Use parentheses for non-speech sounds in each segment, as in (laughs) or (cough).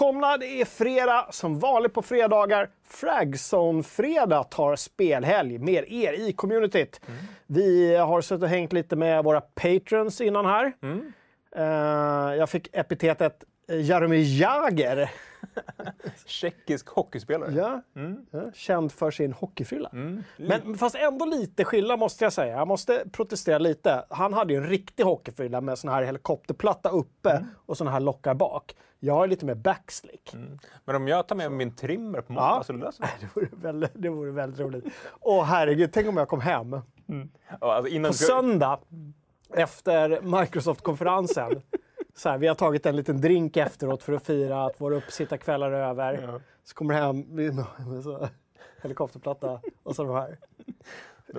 välkomna! Det är fredag, som vanligt på fredagar. Fragzone-fredag tar spelhelg med er i communityt. Mm. Vi har suttit och hängt lite med våra patrons innan här. Mm. Uh, jag fick epitetet Jaromir Jagr. Tjeckisk hockeyspelare. Ja, mm. ja, känd för sin hockeyfrilla. Mm. Men fast ändå lite skillnad måste jag säga. Jag måste protestera lite. Han hade ju en riktig hockeyfrilla med sån här helikopterplatta uppe mm. och såna här lockar bak. Jag har lite mer backslick. Mm. Men om jag tar med min trimmer på måndag ja. så löser det (laughs) det vore, väldigt, det vore väldigt roligt. Åh herregud, tänk om jag kom hem. Mm. Alltså på söndag, efter Microsoft-konferensen, (laughs) så här, vi har tagit en liten drink efteråt för att fira att våra uppsittarkvällar är över. Ja. Så kommer det hem med så, helikopterplatta och så de här.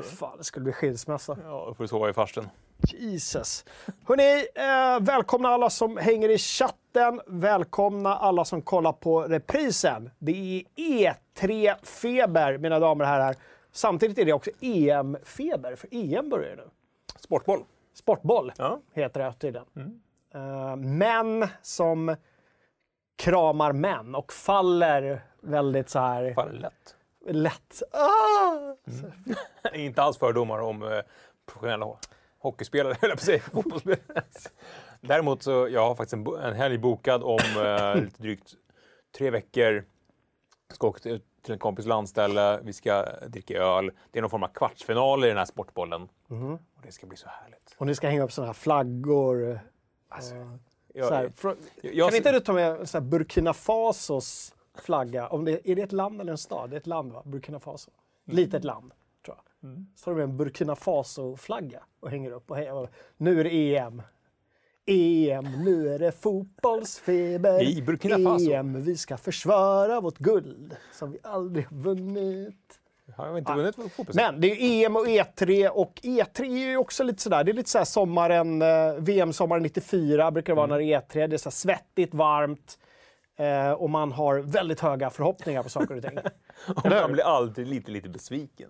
Fan, det skulle bli skilsmässa. Ja, då får du sova i farsten. Jesus. Hörrni, eh, välkomna alla som hänger i chatten. Välkomna alla som kollar på reprisen. Det är E3-feber, mina damer och herrar. Samtidigt är det också EM-feber, för EM börjar nu. Sportboll. Sportboll ja. heter det tydligen. Mm. Uh, män som kramar män och faller väldigt så här... Faller lätt. Lätt. Ah! Mm. Inte alls fördomar om uh, professionella hockeyspelare, (laughs) höll jag på att säga. Fotbollsspelare. Däremot så jag har faktiskt en, en helg bokad om uh, (laughs) lite drygt tre veckor. Ska åka till, till en kompis landställe, vi ska dricka öl. Det är någon form av kvartsfinal i den här sportbollen. Mm. Och det ska bli så härligt. Och ni ska hänga upp sådana här flaggor? Alltså, jag, här, för, jag, kan inte du ta med så här, Burkina Fasos flagga? Om det, är det ett land eller en stad? Det är ett land va? Burkina Faso. Mm. Litet land, tror jag. Mm. Så tar du med en Burkina Faso-flagga och hänger upp. Och, och nu är det EM. EM, nu är det fotbollsfeber. I Burkina Faso. EM, vi ska försvara vårt guld som vi aldrig vunnit. Har inte vunnit fotbolls Men det är EM och E3 och E3 är ju också lite sådär, det är lite såhär sommaren, eh, VM-sommaren 94 brukar det vara mm. när det är E3. Det är så svettigt, varmt eh, och man har väldigt höga förhoppningar på saker och ting. (laughs) och man blir alltid lite, lite besviken.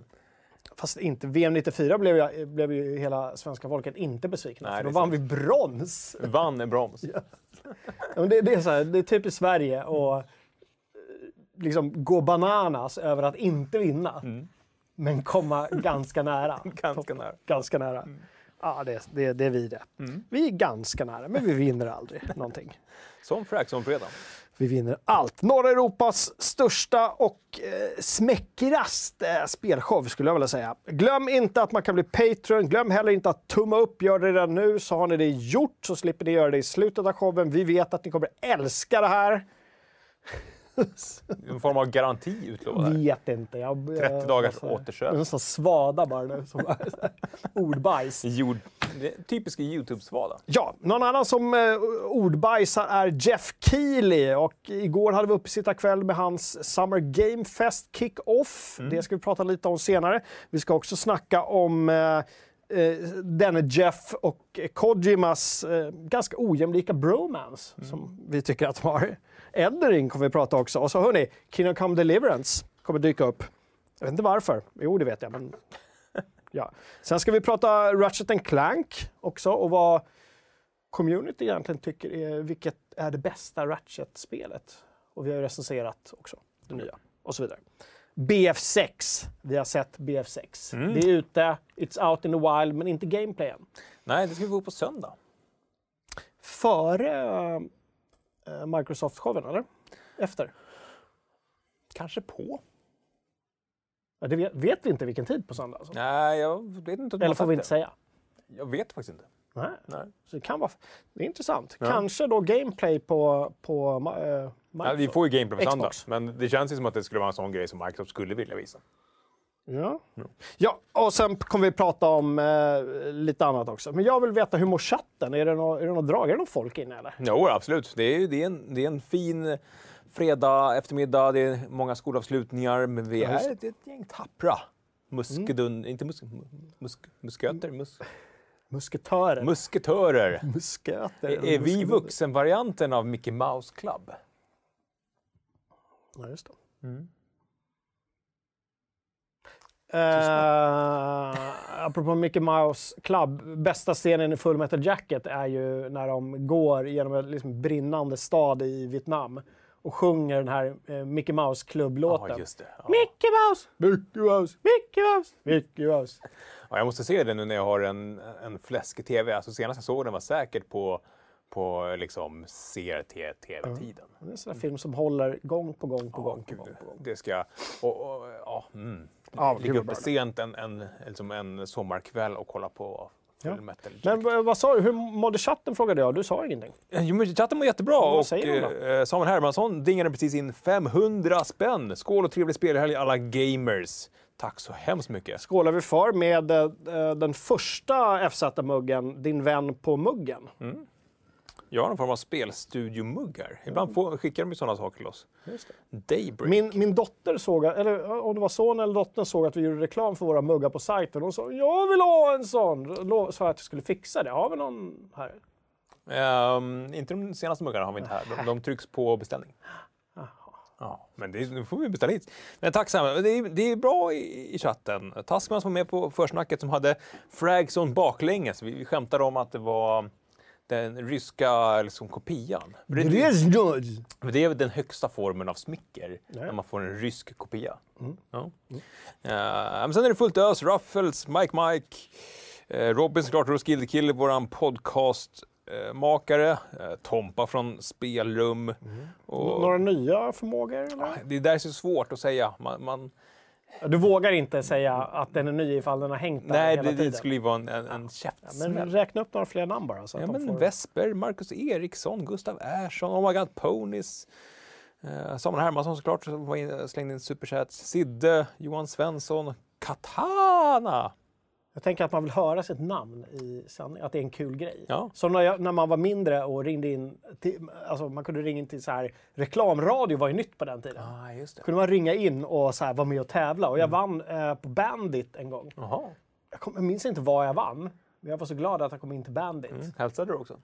Fast inte. VM 94 blev, jag, blev ju hela svenska folket inte besvikna, Nej, för då vann vi brons. Vann en brons. (laughs) ja. det, det, är så här, det är typiskt Sverige. Och, liksom gå bananas över att inte vinna. Mm. Men komma (laughs) ganska nära. ganska nära. Ganska nära. Mm. Ja, det, det, det är vi det. Mm. Vi är ganska nära, men vi vinner aldrig (laughs) någonting. Som Frack som fredag. Vi vinner allt. Norra Europas största och eh, smäckraste spelshow skulle jag vilja säga. Glöm inte att man kan bli Patreon. Glöm heller inte att tumma upp. Gör det redan nu så har ni det gjort så slipper ni göra det i slutet av showen. Vi vet att ni kommer älska det här. En form av garanti utlovad? Vet inte. Jag, 30 dagars jag, återköp. En sån svada bara nu. Som, ordbajs. (laughs) Jord, typisk YouTube-svada. Ja, någon annan som eh, ordbajsar är Jeff Keely. Och igår hade vi uppesittarkväll med hans Summer Game Fest Kick-Off. Mm. Det ska vi prata lite om senare. Vi ska också snacka om eh, eh, denne Jeff och Kojimas eh, ganska ojämlika bromance mm. som vi tycker att de har. Eldering kommer vi prata också. Och så hörni, Kingdom Come Deliverance kommer dyka upp. Jag vet inte varför. Jo, det vet jag, men... (laughs) ja. Sen ska vi prata Ratchet Clank också och vad community egentligen tycker är, vilket är det bästa Ratchet-spelet. Och vi har ju recenserat också det nya och så vidare. BF6. Vi har sett BF6. Mm. Det är ute, it's out in the wild, men inte gameplay än. Nej, det ska vi få på söndag. Före Microsoft-showen, eller? Efter? Kanske på. Ja, det vet, vet, vi inte vilken tid på söndag? Alltså. Nej, jag vet inte. Eller får vi inte säga? Jag vet faktiskt inte. Nej. Nej. Så det kan vara... Det är intressant. Ja. Kanske då gameplay på, på uh, Ja, vi får ju gameplay på söndag, men det känns ju som att det skulle vara en sån grej som Microsoft skulle vilja visa. Ja. ja, och sen kommer vi prata om eh, lite annat också. Men jag vill veta, hur mår chatten? Är det något, är det något drag? Är det något folk inne eller? Jo, absolut. Det är, det är, en, det är en fin fredag eftermiddag. Det är många skolavslutningar, men vi är ett, ett gäng tappra muskedun... Mm. Inte musk, musk, musköter? Mus, musketörer. Musketörer. (laughs) Musköter. Är, är vi vuxenvarianten av Mickey Mouse Club? Ja, just det. Mm. Uh, apropå Mickey Mouse Club, bästa scenen i Full Metal Jacket är ju när de går genom en liksom brinnande stad i Vietnam och sjunger den här uh, Mickey Mouse klubblåten. Ja, just det. Ja. Mickey Mouse, Mickey Mouse, Mickey Mouse, Mickey Mouse. Ja, jag måste se det nu när jag har en, en fläskig TV. Alltså, senast jag såg den var säkert på, på liksom CRT-TV-tiden. Det är en sån film som håller gång på gång på Ja, gång på gång. På gång. Det ska jag... Och, och, ja, mm. Ja, Ligga uppe sent en, en, liksom en sommarkväll och kolla på Ja. Men vad sa du? Hur mådde chatten frågade jag. Du sa ingenting. Jo, men chatten var jättebra Vad och då? eh, Samuel Hermansson dingade precis in 500 spänn. Skål och trevlig spelhelg alla gamers. Tack så hemskt mycket. Skålar vi för med eh, den första FZ-muggen, din vän på muggen. Jag har någon form av spelstudiomuggar. Ibland får, skickar de ju sådana saker till oss. Daybreak. Min, min dotter såg, eller om det var son eller dottern såg att vi gjorde reklam för våra muggar på sajten. Hon sa jag vill ha en sån. Då sa jag att jag skulle fixa det. Har vi någon här? Ehm, inte de senaste muggarna har vi inte här. De, de trycks på beställning. Ja, men det, nu får vi beställa hit. Men tack Sam. Det är, det är bra i, i chatten. Taskman som var med på försnacket som hade Fragzone baklänges. Vi, vi skämtade om att det var den ryska liksom, kopian. För Det, är den högsta formen av smicker, när man får en rysk kopia. Ja. Eh, men sen är det fullt ös. Ruffles, Mike Mike, eh, Robin såklart, Roskilde Kille, våran podcastmakare, eh, Tompa från Spelrum. Och, Några nya förmågor? Eller? det där är så svårt att säga. Man, man, Du vågar inte säga att den är ny ifall den har hängt där nej, hela det, tiden? det skulle ju vara en, en, en käftsmäll. Men räkna upp några fler namn bara. Så att Ja, de men får... Vesper, Marcus Eriksson, Gustav Ersson, Oh My God Ponies. Eh, Samuel Hermansson såklart, som slängde in superchats. Sidde, Johan Svensson, Katana. Jag tänker att man vill höra sitt namn i sanning, att det är en kul grej. Ja. Som när, jag, när man var mindre och ringde in, till, alltså man kunde ringa in till så här, reklamradio var ju nytt på den tiden. ah, just det. kunde man ringa in och så här, vara med och tävla. Och jag vann eh, på Bandit en gång. Jaha. Jag, kom, jag minns inte vad jag vann, men jag var så glad att jag kom in till Bandit. Mm. Hälsade du också?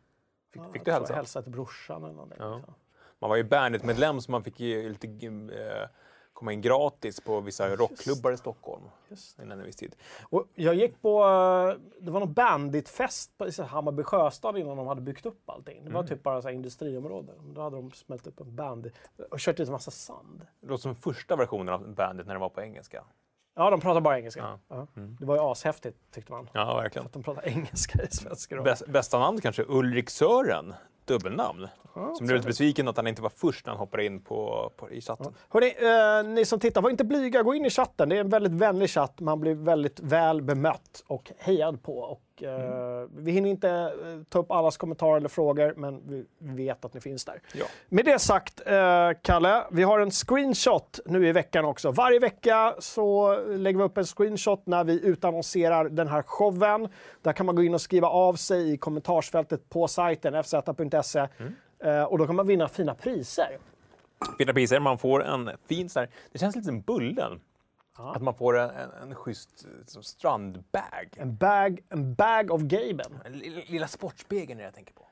Fick, Ja, fick du hälsa? Jag hälsade till brorsan eller någonting. Ja. Så. Man var ju Bandit-medlem så man fick ju lite eh, komma in gratis på vissa rockklubbar i Stockholm Just innan en viss tid. Och jag gick på, eh, det var någon banditfest på i Hammarby sjöstad innan de hade byggt upp allting. Det var Mm. typ bara så industriområde. Då hade de smält upp en bandit och kört ut en massa sand. Det låter som första versionen av Bandit när det var på engelska. Ja, de pratar bara engelska. Ja. Mm. Ja. Det var ju ashäftigt tyckte man. Ja, verkligen. Att de pratar (laughs) engelska i svenska. bästa namn kanske Ulrik Sören, dubbelnamn. Ja, Som blev lite besviken att han inte var först när han hoppade in på, på, i chatten. Hörrni, eh, ni som tittar, var inte blyga. Gå in i chatten. Det är en väldigt vänlig chatt. Man blir väldigt väl bemött och hejad på. Och, eh, Vi hinner inte eh, ta upp allas kommentarer eller frågor, men vi vet att ni finns där. Ja. Med det sagt, eh, Kalle, vi har en screenshot nu i veckan också. Varje vecka så lägger vi upp en screenshot när vi utannonserar den här showen. Där kan man gå in och skriva av sig i kommentarsfältet på sajten fz.se. Eh, och då kan man vinna fina priser. Fina priser, man får en fin så här, det känns lite som Bullen. Att man får en, en, en schysst som strandbag. En bag, en bag of Gaben. Lilla, sportspegeln är det jag tänker på.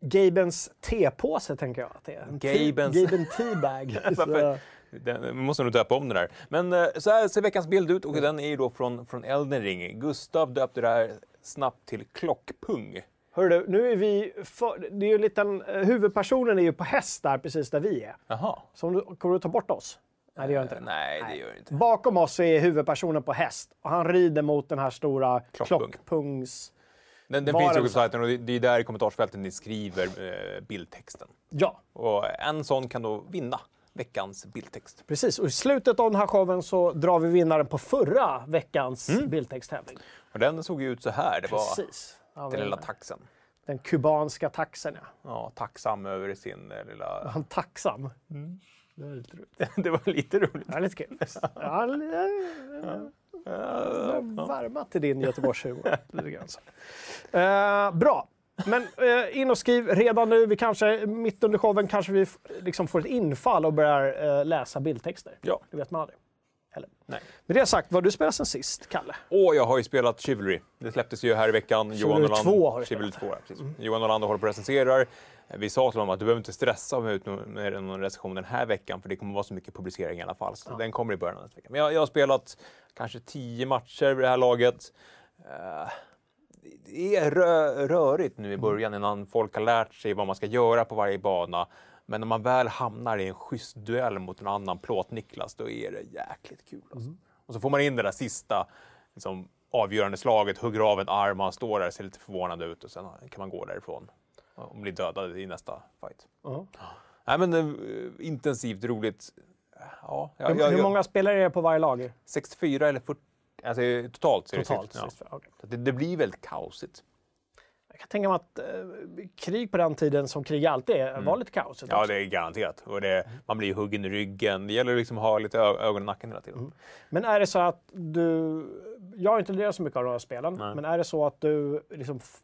Gabens tepåse tänker jag att det är. En Gabens- Gaben teabag. (laughs) Den, vi måste nog döpa om den där. Men eh, så här ser veckans bild ut och den är ju då från, från Elden Ring. Gustav döpte det här snabbt till Klockpung. hör du, nu är vi... För, det är ju en liten, eh, huvudpersonen är ju på häst där precis där vi är. Jaha. Så om du, kommer du ta bort oss? Nej, det gör inte det. Nej, det gör inte. Bakom oss är huvudpersonen på häst och han rider mot den här stora Klockpung. klockpungs... Den, den finns ju på sajten och det, är där i kommentarsfältet ni skriver eh, bildtexten. Ja, Och en sån kan då vinna veckans bildtext. precis. Och i slutet av den här showen så drar vi vinnaren på förra veckans Mm. bildtexttävling. Och den såg ju ut så här. Det var Precis. Ja, den lilla taxen. Den kubanska taxen, ja. Ja, tacksam över sin eh, lilla... Han tacksam. Mm. Det är lite roligt. (laughs) det var lite roligt. Ja, lite kul. (laughs) Ja, li- ja, Varma till din Göteborgshumor. (laughs) lite. Eh, bra. Men eh, in och skriv redan nu. Vi kanske, mitt under showen kanske vi liksom får ett infall och börjar eh, läsa bildtexter. Ja. Det vet man aldrig. Heller. Nej. Med det sagt, vad har du spelat sen sist, Kalle? Och jag har ju spelat Chivalry. Det släpptes ju här i veckan. Chivalry 2 har du Chivalry spelat. 2, ja, precis. Johan Olander håller på och recenserar. Vi sa till honom att du behöver inte stressa med ut med någon recension den här veckan för det kommer vara så mycket publicering i alla fall. Så den kommer i början av nästa vecka. Men jag, jag har spelat kanske tio matcher vid det här laget. Eh, det är rö rörigt nu i början innan folk har lärt sig vad man ska göra på varje bana. Men när man väl hamnar i en schysst duell mot en annan plåt-Niklas, då är det jäkligt kul. Alltså. Och så får man in det där sista liksom, avgörande slaget, hugger av en arm, han står där, ser lite förvånad ut och sen kan man gå därifrån och bli dödad i nästa fight. Ja. Nej men eh, intensivt, roligt. Ja, jag, Hur, jag, hur många spelare är det på varje lag? 64 eller 40, alltså totalt. det Totalt? 60, ja. Så det, det blir väldigt kaosigt. Jag kan tänka mig att eh, krig på den tiden, som krig alltid är, var lite kaosigt Mm. Ja, också. det är garanterat. Och det, man blir huggen i ryggen. Det gäller liksom att ha lite ö- ögon i nacken hela tiden. Men är det så att du... Jag har inte lirat så mycket av de här spelen, Nej. men är det så att du liksom f-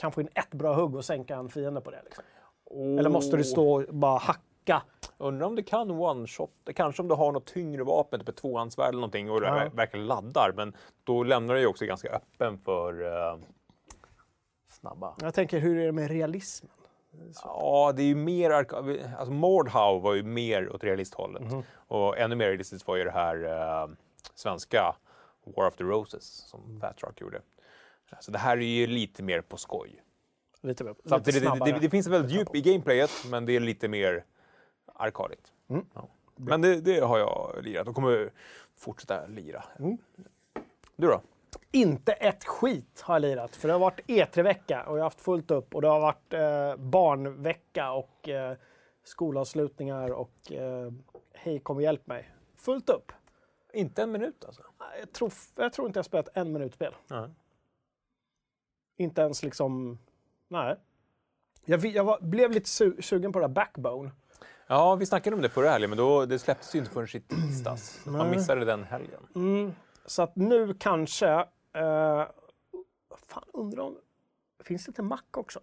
kan få in ett bra hugg och sänka en fiende på det? Liksom? Eller måste du stå och bara hacka? Undrar om det kan one-shot. Kanske om du har något tyngre vapen, typ ett tvåhandsvärd eller någonting och du Ja. ver- verkligen laddar. Men då lämnar du ju också ganska öppen för eh, snabba. Jag tänker, hur är det med realismen? Ja, det är ju mer... Alltså Mordhau var ju mer åt realisthållet. Mhm. Och ännu mer realistiskt var ju det här eh, svenska War of the Roses som Mm. Fatrock gjorde. Så det här är ju lite mer på skoj. Lite, lite Samtidigt, det, snabbare. det, det finns väldigt djup i gameplayet, men det är lite mer arkadigt. Mm. Ja. Men det, det har jag lirat och kommer fortsätta lira. Mm. Du då? Inte ett skit har jag lirat, för det har varit E3-vecka och jag har haft fullt upp och det har varit eh, barnvecka och eh, skolavslutningar och eh, hej kom och hjälp mig. Fullt upp. Inte en minut alltså? Jag tror, jag tror inte jag spelat en minut spel. Nej. Inte ens liksom... Nej. Jag, jag var, blev lite su sugen på det där Backbone. Ja, vi snackade om det förra helgen, men då, det släpptes ju inte förrän i tisdags. Man Nej. missade den helgen. Mm, så att nu kanske... Eh, fan, undrar om... Finns det till Mac också?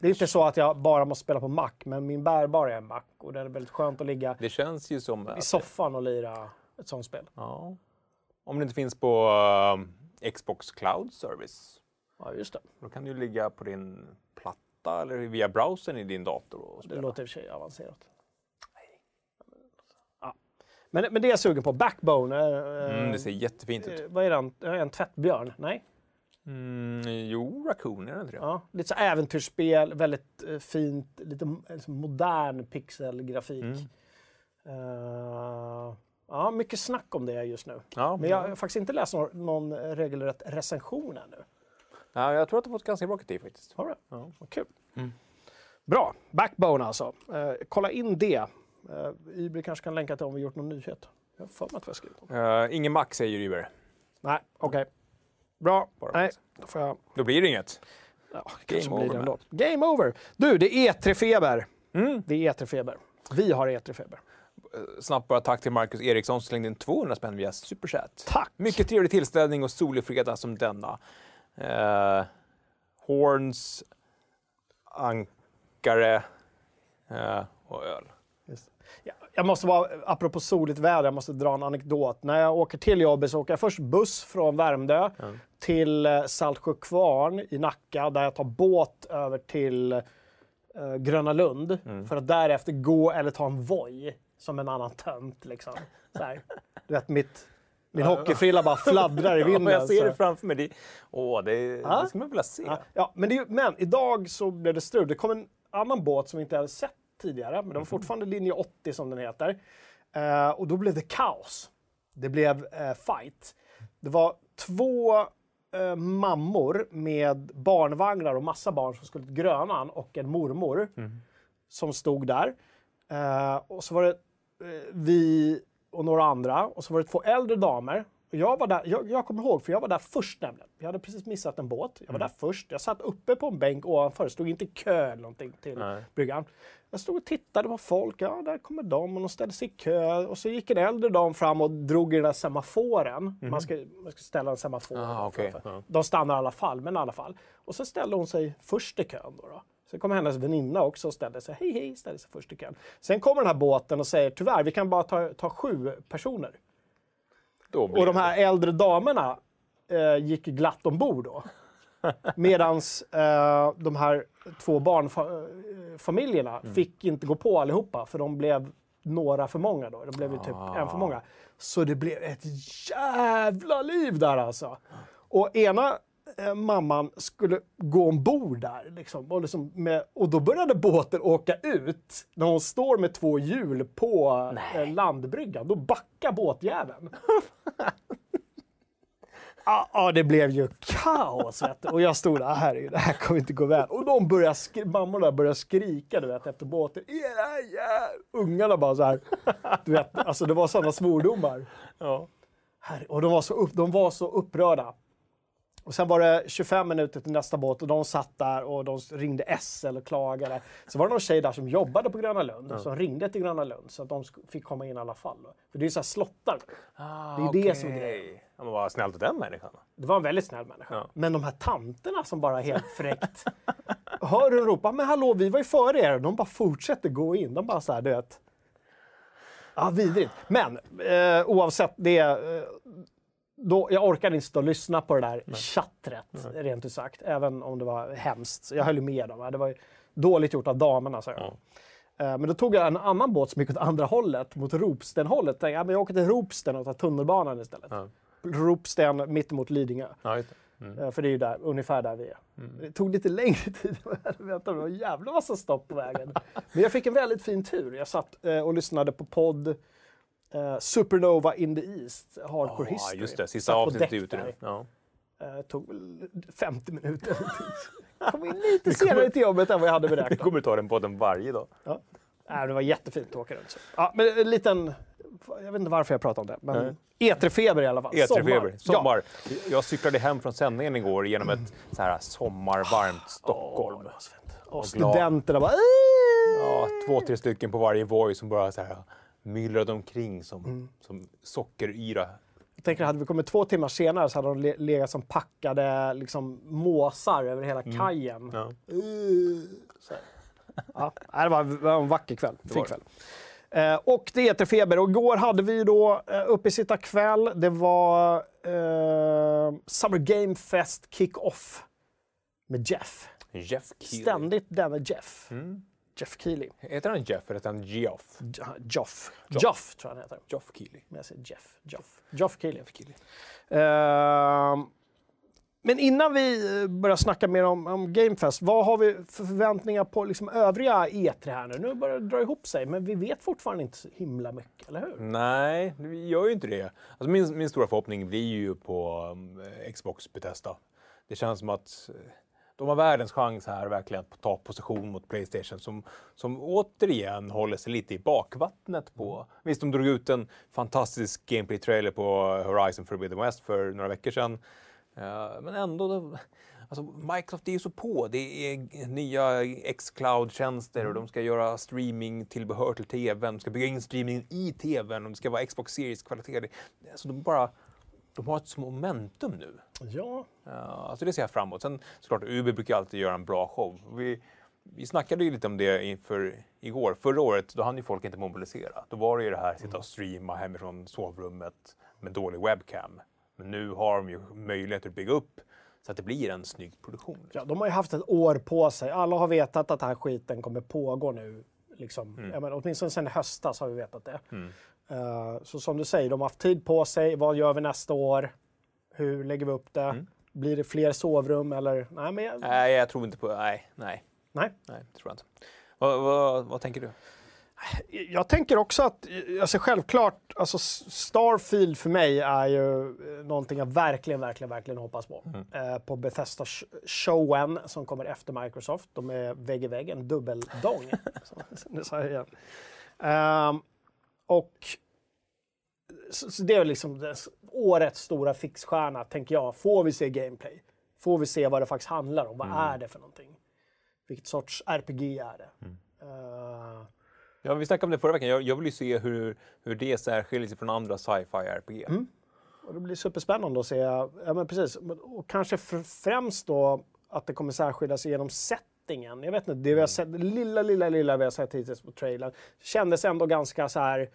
Det är inte så att jag bara måste spela på Mac, men min bärbara är en Mac och det är väldigt skönt att ligga Det känns ju som... i soffan och lira ett sånt spel. ja. Om det inte finns på eh, Xbox Cloud Service, Ja, just det. då kan du ligga på din platta eller via browsern i din dator och Det spela. låter i och för sig avancerat. Ja. Men, men det är jag sugen på. Backbone. eh, Mm, det ser jättefint ut. eh, vad är den? Det En tvättbjörn? Nej? Mm, jo, Raccoon är det inte det? Ja, lite så äventyrsspel, väldigt eh, fint, lite liksom modern pixelgrafik. Mm. Eh, ja, mycket snack om det just nu. Ja, Men jag har faktiskt inte läst någon, någon regelrätt recension ännu. Ja, jag tror att det fått ganska bra kritik faktiskt. Har du? Ja. Vad kul. Mm. Bra, Backbone alltså. Eh, kolla in det. Uh, Ibri kanske kan länka till om vi gjort någon nyhet. Jag har för mig att vi har skrivit om. Uh, ingen Max säger Uber. Nej, okej. Bra. Bara Nej, då får jag... Då blir det inget. Ja, kanske Game blir det over, ändå. Game over! Du, det är E3-feber. Mm. Det är E3-feber. Vi har E3-feber. Snabbt bara tack till Marcus Eriksson som slängde in 200 spänn via Superchat. Tack! Mycket trevlig tillställning och solig fredag som denna. Eh, horns, ankare eh, och öl. Ja, Jag måste bara, apropå soligt väder, jag måste dra en anekdot. När jag åker till jobbet så åker jag först buss från Värmdö till eh, Saltsjökvarn i Nacka där jag tar båt över till eh, Gröna Lund för att därefter gå eller ta en Voi som en annan tönt. Liksom. Så här. Du vet, mitt, min hockeyfrilla bara fladdrar i (laughs) Ja, vinden. men jag ser det framför mig. Det, åh, det, Ja. det ska man vilja se. Ja, ja, men, det, men idag så blev det strul. Det kom en annan båt som vi inte hade sett tidigare, men det var fortfarande linje 80 som den heter. Eh, och då blev det kaos. Det blev eh, fight. Det var två eh, mammor med barnvagnar och massa barn som skulle till Grönan och en mormor som stod där. Eh, och så var det eh, vi och några andra och så var det två äldre damer. Och jag, var där, jag, jag kommer ihåg, för jag var där först nämligen. Jag hade precis missat en båt. Jag var där först. Jag satt uppe på en bänk ovanför, stod inte i kö eller någonting till Nej. bryggan. Jag stod och tittade på folk. Ja, där kommer de och de ställde sig i kö. Och så gick en äldre dam fram och drog i den där semaforen. Man, ska, man ska ställa en semafor. Ah. Ja. De stannar i alla fall, men i alla fall. Och så ställde hon sig först i kön. Då, då. Sen kommer hennes väninna också och ställer sig, hej hej, ställer sig först i kön. Sen kommer den här båten och säger, tyvärr, vi kan bara ta, ta sju personer. Och de här äldre damerna eh, gick glatt ombord då. Medan eh, de här två barnfamiljerna Mm. fick inte gå på allihopa för de blev några för många då. Det blev ju typ Ah. en för många. Så det blev ett jävla liv där alltså. Och ena eh, mamman skulle gå ombord där. Liksom, och, liksom med, och då började båten åka ut. När hon står med två hjul på eh, landbryggan. Då backar båtjäveln. (laughs) Ja, ja, det blev ju kaos. Vet du. Och jag stod där, herregud, det här kommer inte gå väl. Och de började skri- mammorna började skrika du vet, efter båten. Era jävlar! Ungarna bara så här. Du vet, alltså det var sådana svordomar. Ja. Herre- Och de var, så upp, de var så upprörda. Och sen var det 25 minuter till nästa båt och de satt där och de ringde SL och klagade. Så var det någon tjej där som jobbade på Gröna Lund som ringde till Gröna Lund så att de fick komma in i alla fall. För det är ju så här slottar. Ah, Det är det som är grejen. Ja, men vad snällt av den människan. Det var en väldigt snäll människa. Ja. Men de här tanterna som bara helt fräckt (laughs) hör hur de ropar “Men hallå, vi var ju före er” de bara fortsätter gå in. De bara så här, du vet. Ja, vidrigt. Men eh, oavsett det. Eh, då, jag orkade inte stå och lyssna på det där chattret, rent ut sagt. Även om det var hemskt. Så Jag höll med dem. Det var dåligt gjort av damerna, sa jag. Ja. Eh, Men då tog jag en annan båt som gick åt andra hållet, mot Ropstenhållet. Tänkte, ja, men jag åker till Ropsten och tar tunnelbanan istället. Ja. Ropsten mittemot Lidingö. Ja, det. Eh, För det är ju där, ungefär där vi är. Det tog lite längre tid än jag väntat. Det var en jävla massa stopp på vägen. Men jag fick en väldigt fin tur. Jag satt eh, och lyssnade på podd eh, Supernova in the East, Hardcore Ja, History. just det. Sista avsnittet är ute nu. Ja. Eh, tog väl 50 minuter. (laughs) Kom in lite senare till jobbet än vad jag hade (laughs) beräknat. kommer ta den podden varje dag. Ja. Nej, det var jättefint att åka runt. Så. Ja, men en liten... Jag vet inte varför jag pratar om det, men E3-feber i alla fall. E3-feber. Sommar. Sommar. Jag cyklade hem från sändningen igår genom ett så här sommarvarmt Ja. Stockholm. Det fint. Och studenterna bara... Ja, två, tre stycken på varje Voi som bara så här myllrade omkring som, Mm. som sockeryra. Jag tänker, hade vi kommit två timmar senare så hade de le- legat som packade liksom, måsar över hela kajen. Ja. Uh. Ja, (laughs) det var, en vacker kväll. Fin kväll. Eh, och det heter Feber. Och igår hade vi då eh, uppe sitta kväll. Det var eh, Summer Game Fest Kick-Off med Jeff. Jeff Keely. Ständigt denne Jeff. Mm. Jeff Keely. Heter han Jeff eller heter han Geoff? Joff. Joff. Joff tror jag han heter. Geoff Keely. Men jag säger Jeff. Joff. Joff Keely. Keely. Ehm, men innan vi eh, börjar snacka mer om, om Gamefest, vad har vi för förväntningar på liksom övriga E3 här nu? Nu börjar det dra ihop sig, men vi vet fortfarande inte så himla mycket, eller hur? Nej, vi gör ju inte det. Alltså min, min stora förhoppning blir ju på um, Xbox Bethesda. Det känns som att eh, de har världens chans här verkligen att ta position mot Playstation som, som återigen håller sig lite i bakvattnet på... Visst, de drog ut en fantastisk gameplay-trailer på Horizon Forbidden West för några veckor sedan. Eh, men ändå, alltså Microsoft är ju så på. Det är nya X-Cloud-tjänster och de ska göra streaming-tillbehör till TVn. De ska bygga in streaming i TVn och det ska vara Xbox Series-kvalitet. Alltså de bara... De har ett sånt momentum nu. Ja, Ja, alltså det ser jag fram emot. Sen såklart, Uber brukar alltid göra en bra show. Vi, vi snackade ju lite om det inför igår. Förra året, då hann ju folk inte mobilisera. Då var det ju det här, sitta och streama hemifrån sovrummet med dålig webcam. Men nu har de ju möjlighet att bygga upp så att det blir en snygg produktion. ja, de har ju haft ett år på sig. Alla har vetat att den här skiten kommer pågå nu. Liksom. Jag menar, åtminstone i höstas har vi vetat det. Eh, så som du säger, de har haft tid på sig. Vad gör vi nästa år? Hur lägger vi upp det? Blir det fler sovrum eller? Nej, men jag... Nej, jag tror inte på... Nej, nej, Nej. nej, tror jag inte. Vad, vad, vad tänker du? Jag tänker också att, alltså självklart, alltså Starfield för mig är ju eh, någonting jag verkligen, verkligen, verkligen hoppas på. Eh, på Bethesda sh- showen som kommer efter Microsoft. De är vägg i vägg, en dubbeldong. (laughs) Så, nu sa jag igen. Ehm, och så, så det är liksom det, årets stora fixstjärna, tänker jag. Får vi se gameplay? Får vi se vad det faktiskt handlar om? Vad är det för någonting? Vilket sorts RPG är det? Eh, Ja, vi snackade om det förra veckan. Jag, jag vill ju se hur, hur det särskiljer sig från andra sci-fi RPG. Och det blir superspännande att se, ja men precis, och kanske främst då att det kommer särskilja sig genom setting settingen. Jag vet inte, det vi har sett, det lilla, lilla, lilla vi har sett hittills på trailern kändes ändå ganska så här.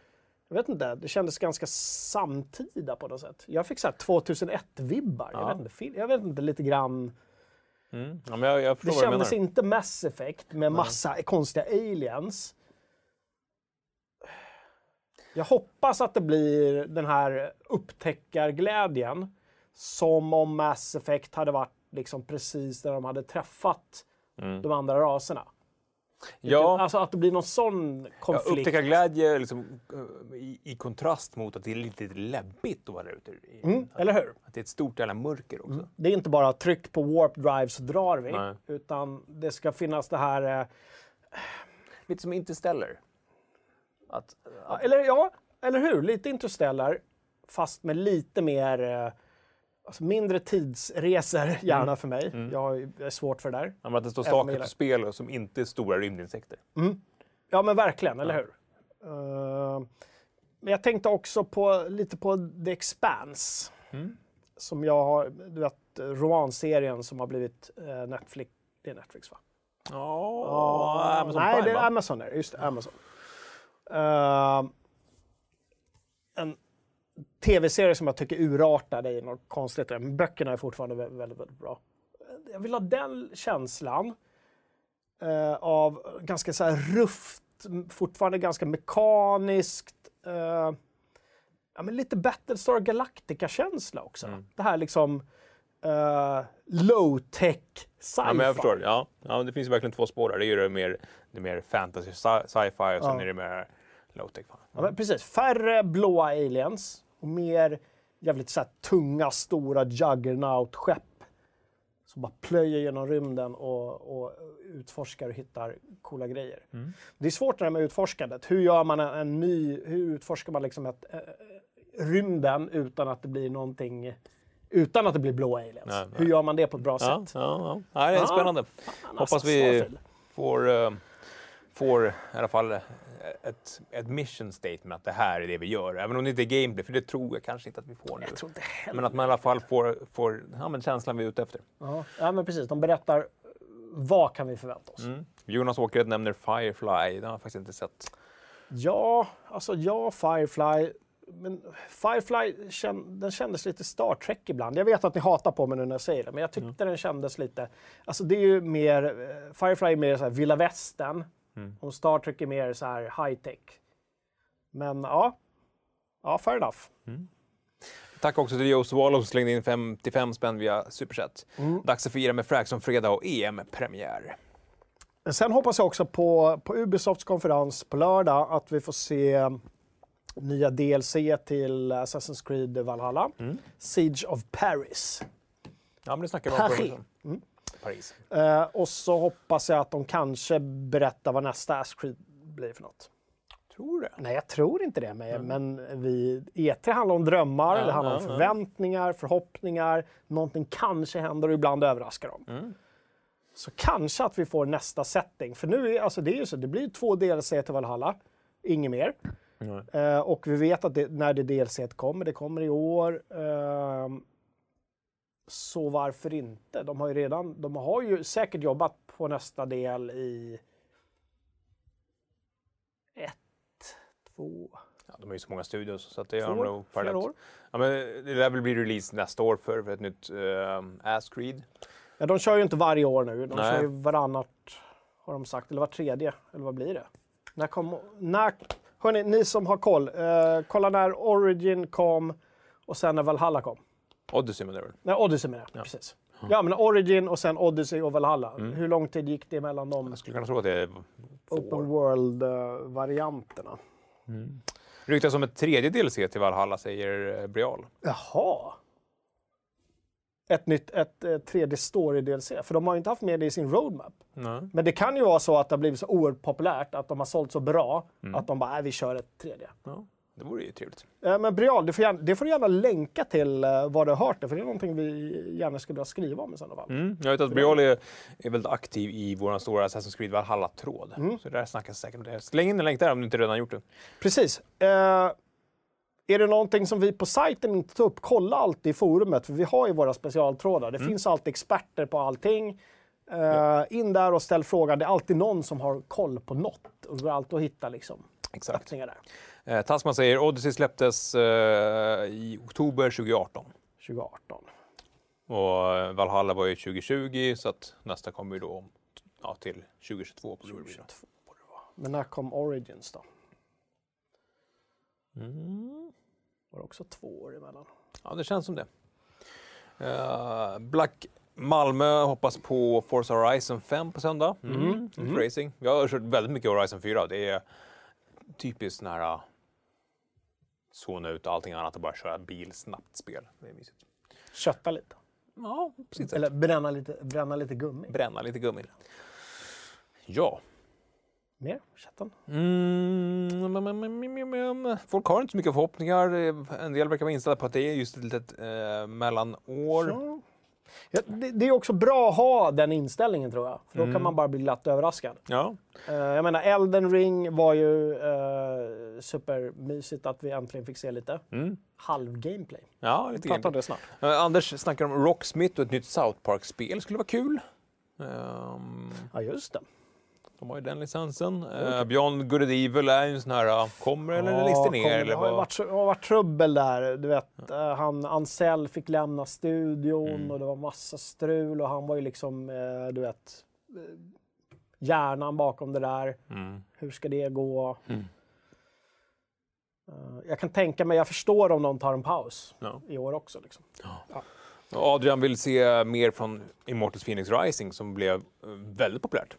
Jag vet inte, det kändes ganska samtida på något sätt. Jag fick så här 2001-vibbar. Jag, Ja. vet inte, jag vet inte, lite grann. Mm. Ja, jag, jag Det kändes inte Mass Effect med massa konstiga aliens. Jag hoppas att det blir den här upptäckarglädjen som om Mass Effect hade varit liksom precis när de hade träffat Mm. de andra raserna. Ja, Alltså att det blir någon sån ja, konflikt. upptäcka glädje liksom, eh, i, i kontrast mot att det är lite läbbigt att vara där ute. Mm, eller hur? Att det är ett stort jävla mörker också. Det är inte bara tryck på warp drive så drar vi. Nej. Utan det ska finnas det här... Eh, Lite som Interstellar. Att, Ja, Eller ja, eller hur? Lite Interstellar, fast med lite mer... Eh, alltså mindre tidsresor, (laughs) gärna för mig. Jag har- jag är svårt för det där. ja, men att det står saker jag på spel som inte är stora rymdinsekter. Ja, men verkligen, eller hur? Eh, men jag tänkte också på, lite på The Expanse. Som jag har, du vet, romanserien som har blivit eh, Netflix. Det är Netflix va? Ja, Amazon Nej, Prime, det är va? Amazon. Där, just det, Amazon. Eh, en tv-serie som jag tycker urartade i något konstigt. Men böckerna är fortfarande vä- väldigt, väldigt bra. Jag vill ha den känslan eh, av ganska så här rufft, fortfarande ganska mekaniskt. eh, ja, men lite Battlestar Galactica-känsla också. Mm. Det här liksom uh, low-tech sci-fi. Ja, men jag förstår. Ja. Ja, det finns verkligen två spår där. Det är ju det mer, det mer fantasy, sci- sci-fi och sen Ja. är det mer low-tech. Ja, men precis. Färre blåa aliens och mer jävligt så här, tunga, stora juggernaut-skepp som bara plöjer genom rymden och, och utforskar och hittar coola grejer. Det är svårt det här med utforskandet. Hur gör man en, en ny... Hur utforskar man liksom ett, eh, rymden utan att det blir någonting... Utan att det blir blåa aliens? Nej, nej. Hur gör man det på ett bra Ja, sätt? ja, ja. det är spännande. Hoppas Alltså, vi Starfield. får, eh, får i alla fall ett, ett mission statement att det här är det vi gör. Även om det inte är gameplay, för det tror jag kanske inte att vi får nu. Jag tror inte heller Men att man i alla fall får, får ja, men känslan vi är ute efter. Ja, ja, men precis. De berättar vad kan vi förvänta oss. Mm. Jonas Åkered nämner Firefly, det har jag faktiskt inte sett. Ja, alltså ja, Firefly. Men Firefly den kändes lite Star Trek ibland. Jag vet att ni hatar på mig nu när jag säger det, men jag tyckte den kändes lite... Alltså det är ju mer... eh, Firefly är mer så här vilda västern och Star Trek är mer så här high tech. Men ja, ja, fair enough. Tack också till Joe Swallow som slängde in 55 spänn via Superchat. Dags att fira med Fraxon fredag och EM-premiär. Sen hoppas jag också på, på Ubisofts konferens på lördag att vi får se nya DLC till Assassin's Creed Valhalla. Siege of Paris. Ja, men det snackar vi om Paris. Eh, och så hoppas jag att de kanske berättar vad nästa Ask Creed blir för något. Tror det. Nej, jag tror inte det. Men, men vi, E3 handlar om drömmar, Ja, det handlar ja, om ja. förväntningar, förhoppningar. Någonting kanske händer och ibland överraskar de. Mm. Så kanske att vi får nästa setting. För nu är alltså det är ju så, det blir två DLC till Valhalla, inget mer. Eh, och vi vet att det, när det DLC kommer, det kommer i år. Ehm, så varför inte? De har ju redan, de har ju säkert jobbat på nästa del i ett, två, Ja, de är ju så många studios så att det gör de nog parallellt. år. Ja, men det lär väl bli release nästa år för, för ett nytt uh, Ask Creed. Ja, de kör ju inte varje år nu. De Nej. kör ju varannat, har de sagt. Eller var tredje, eller vad blir det? När kom... När, hörni, ni som har koll. Eh, kolla när Origin kom och sen när Valhalla kom. Odyssey menar du? Nej, Odyssey menar jag. Precis. Ja, men Origin och sen Odyssey och Valhalla. Hur lång tid gick det mellan de Jag skulle kunna tro att det är open world-varianterna? Ryktas om ett tredje DLC till Valhalla säger eh, Brial. Jaha. Ett nytt, ett eh, tredje story-DLC. För de har ju inte haft med det i sin roadmap. Nej. Men det kan ju vara så att det har blivit så oerhört populärt, att de har sålt så bra, att de bara, äh, vi kör ett tredje. Ja, det vore ju trevligt. Eh, Men Brial, du får gärna, det får du gärna länka till eh, vad du har hört det, för det är någonting vi gärna skulle vilja skriva om i sådana fall. Mm. Jag vet att Brial är, är väldigt aktiv i vår stora Assassin's Creed Valhalla-tråd. Mm. Så där snackas säkert om det. Släng in en länk där om du inte redan gjort det. Precis. Eh, är det någonting som vi på sajten inte tar upp, kolla alltid i forumet, för vi har ju våra specialtrådar. Det finns alltid experter på allting. Eh, in där och ställ frågan. Det är alltid någon som har koll på något. Och det går alltid att hitta liksom, Exakt. öppningar där. Eh, Tasman säger Odyssey släpptes eh, i oktober 2018. 2018. Och eh, Valhalla var ju 2020 så att nästa kommer ju då om- ja, till 2022 på Blu-ray. 2022 borde det vara. Men när kom Origins då? Mm. Var det också två år emellan? Ja, det känns som det. Eh, Black Malmö hoppas på Forza Horizon 5 på söndag. Mm. Mm. Racing. Jag har kört väldigt mycket Horizon 4. Det är typiskt sån här uh, zona ut allting annat och bara köra bil snabbt spel. Det är mysigt. Kötta lite. Ja, precis. Eller bränna lite, bränna lite gummi. Bränna lite gummi. Ja. Mer? Köttan? Mm. Folk har inte så mycket förhoppningar. En del verkar vara inställda på att det är just ett litet eh, mellanår. Så. Ja, det, det är också bra att ha den inställningen tror jag. För då Mm. kan man bara bli glatt överraskad. Ja. Eh, jag menar, Elden Ring var ju uh, supermysigt att vi äntligen fick se lite Mm. halv-gameplay. Ja, lite Prata om det snart. Eh, Anders snackar om Rocksmith och ett nytt South Park-spel skulle vara kul. Ehm, Ja, just det. De har ju den licensen. Uh, Beyond Good and Evil är ju en sån här, kommer eller Ja, det ner? eller det har varit, har varit trubbel där. Du vet, eh, han, Ansel fick lämna studion Mm. och det var massa strul och han var ju liksom, eh, du vet, eh, hjärnan bakom det där. Mm. Hur ska det gå? Mm. Eh, jag kan tänka mig, jag förstår om de tar en paus Ja. i år också. Liksom. Och Adrian vill se mer från Immortals Phoenix Rising som blev eh, väldigt populärt.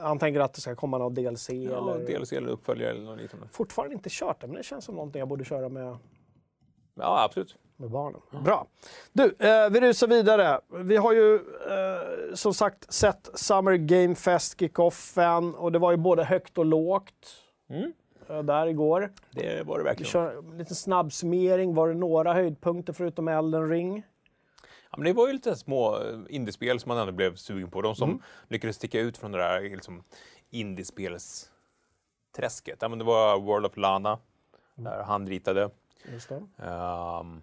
Han tänker att det ska komma någon DLC Ja, eller... DLC eller uppföljare eller något liknande. Fortfarande inte kört det, men det känns som någonting jag borde köra med, Ja, absolut. med barnen. Bra. Du, eh, vi rusar vidare. Vi har ju eh, som sagt sett Summer Game Fest kickoffen och det var ju både högt och lågt Mm. eh, där igår. Det var det Vi verkligen. kör en liten snabb summering. Var det några höjdpunkter förutom Elden Ring? Ja, men det var ju lite små eh, indiespel som man ändå blev sugen på. De som Mm. lyckades sticka ut från det där liksom, indiespelsträsket. Ja, men det var World of Lana, Mm. där han ritade. Ehm,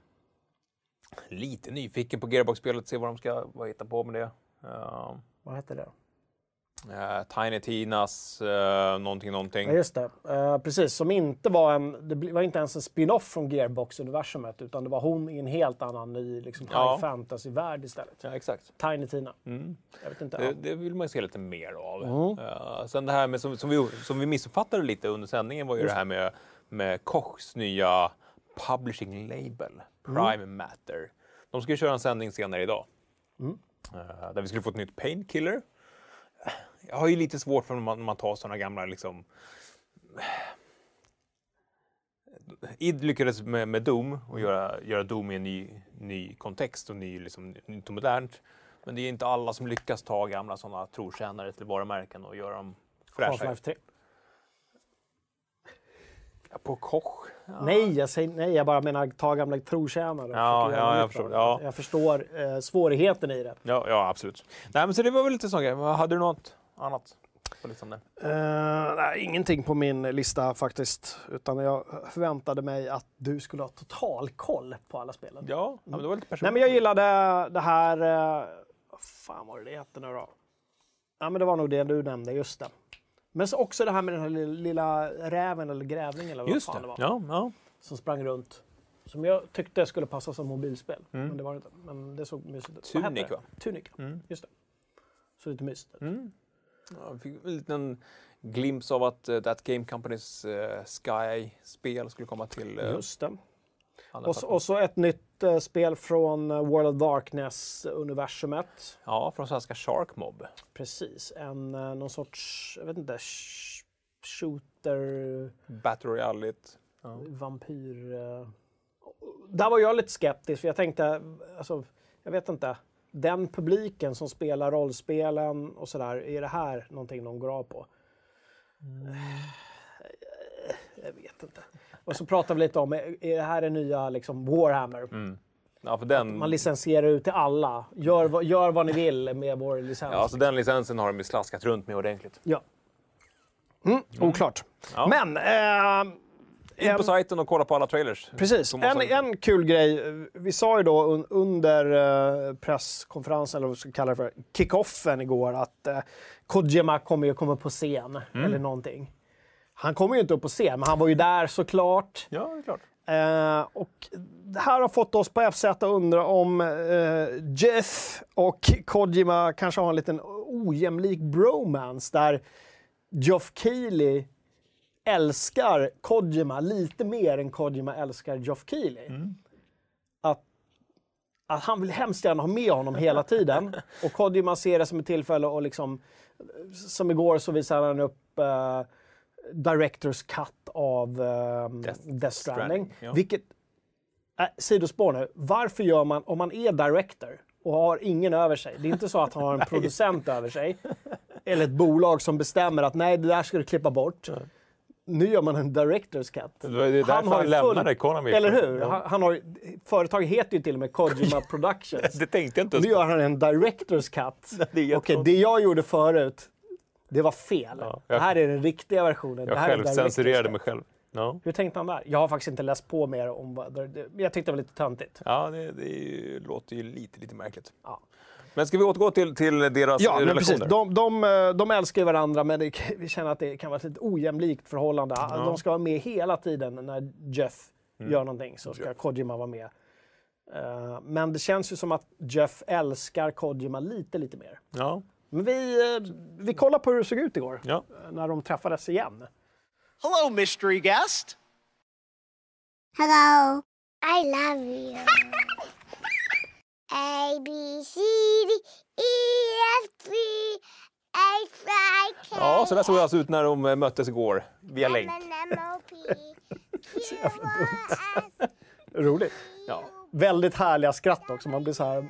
lite nyfiken på Gearbox-spelet, se vad de ska vad hitta på med det. Ehm, Vad hette det? Eh, Tiny Tinas, uh, någonting, någonting. Ja, just det. Eh, precis, som inte var en... Det var inte ens en spin-off från Gearbox-universumet utan det var hon i en helt annan ny liksom, Ja. high fantasy-värld istället. Ja, exakt. Tiny Tina. Mm. Jag vet inte. Det, ja. det vill man ju se lite mer av. Mm. Eh, sen det här med, som, som, vi, som vi missuppfattade lite under sändningen var ju Just det här med, med Kochs nya publishing label, Prime Matter. De ska ju köra en sändning senare idag. Mm. Där vi skulle få ett nytt Painkiller. Jag har ju lite svårt för när man, man tar sådana gamla liksom... id lyckades med, med Doom och göra, göra Doom i en ny, ny kontext och ny, liksom, nytt och modernt. Men det är inte alla som lyckas ta gamla sådana trotjänare till varumärken och göra dem fräscha. Half-Life 3. Ja, På Koch? Ja. Nej, jag säger nej. Jag bara menar ta gamla trotjänare. Ja, ja, jag förstår, ja. Jag förstår eh, svårigheten i det. Ja, ja, absolut. Nej, men så det var väl lite sån grej. Hade du något annat på listan där? Eh, nej, ingenting på min lista faktiskt. Utan jag förväntade mig att du skulle ha total koll på alla spelen. Ja, ja men det var lite personligt. Nej, men jag gillade det här... Eh, vad fan var det det hette nu då? Ja, men det var nog det du nämnde, just det. Men så också det här med den här lilla, räven eller grävlingen eller vad Just fan det. det var. Ja, ja. Som sprang runt. Som jag tyckte skulle passa som mobilspel. Mm. Men det var det inte. Men det såg mysigt ut. Tunic, va? Tunic, Mm. just det. Så lite mysigt ut. Mm. Ja, jag fick en liten glimt av att uh, That Game Companys uh, Sky-spel skulle komma till uh, Just det. Och så, och så ett nytt eh, spel från World of Darkness-universumet. Ja, från svenska Shark Mob. Precis. En, eh, någon sorts, jag vet inte, sh- shooter, Battle Royale. Ja. vampyr... Där var jag lite skeptisk, för jag tänkte, alltså, jag vet inte. Den publiken som spelar rollspelen och sådär, är det här någonting de går av på? Jag vet inte. Och så pratar vi lite om, är det här det nya liksom, Warhammer? Mm. Ja, för den, Man licensierar ut till alla. Gör, vad- gör vad ni vill med vår licens. ja, så den licensen har de slaskat runt med ordentligt. Ja. Mm, oklart. Ja. Men eh, In på En- sajten och kolla på alla trailers. Precis. En, en kul grej. Vi sa ju då un, under eh, presskonferensen, eller vad vi ska kalla det för, kickoffen igår, att eh, Kojima kommer ju komma på scen, Mm. eller någonting. Han kommer ju inte upp på scen, men han var ju där såklart. Ja, det är klart. Eh, och det här har fått oss på FZ att undra om eh, Jeff och Kojima kanske har en liten ojämlik bromance där Geoff Keighley älskar Kojima lite mer än Kojima älskar Geoff Keighley. Att, att han vill hemskt gärna ha med honom hela tiden och Kojima ser det som ett tillfälle och liksom som igår så visade han upp eh, Directors Cut av eh, Death, Stranding. Stranding, ja. Vilket, äh, sidospår nu, varför gör man, om man är director och har ingen över sig, det är inte så att han har en (laughs) producent över sig, eller ett bolag som bestämmer att nej, det där ska du klippa bort. Nu gör man en Directors Cut. Det det är därför han ju lämnade Konami. Eller hur? Han, han har, företaget heter ju till och med Kojima (laughs) Productions. Det tänkte jag inte Nu gör han en Directors Cut. (laughs) Det Okej, jättekonstigt. det jag gjorde förut, det var fel. Ja, det jag- här är den riktiga versionen. Jag det själv censurerade mig själv. Ja, Hur tänkte han där? Jag har faktiskt inte läst på mer om vad... det- det- Jag tyckte det var lite töntigt. ja det, det låter ju lite, lite märkligt. Ja. Men ska vi återgå till, till deras Ja, relationer? precis. De, de, eh, de älskar ju varandra, men det, vi känner att det kan vara ett lite ojämlikt förhållande. De ska vara med hela tiden när Jeff Mm. gör någonting, så ska Kojima vara med. Eh, Men det känns ju som att Jeff älskar Kojima lite, lite mer. Ja, Men vi, eh, vi kollar på hur det såg ut igår, ja. när de träffades igen. Hello, mystery guest. Hello. I love you. (laughs) A B C D E F G H I K. ja, så där såg det alltså ut när de eh, möttes igår, via länk. (laughs) Q jävla S Roligt. Ja. Väldigt härliga skratt också. Man blir så här,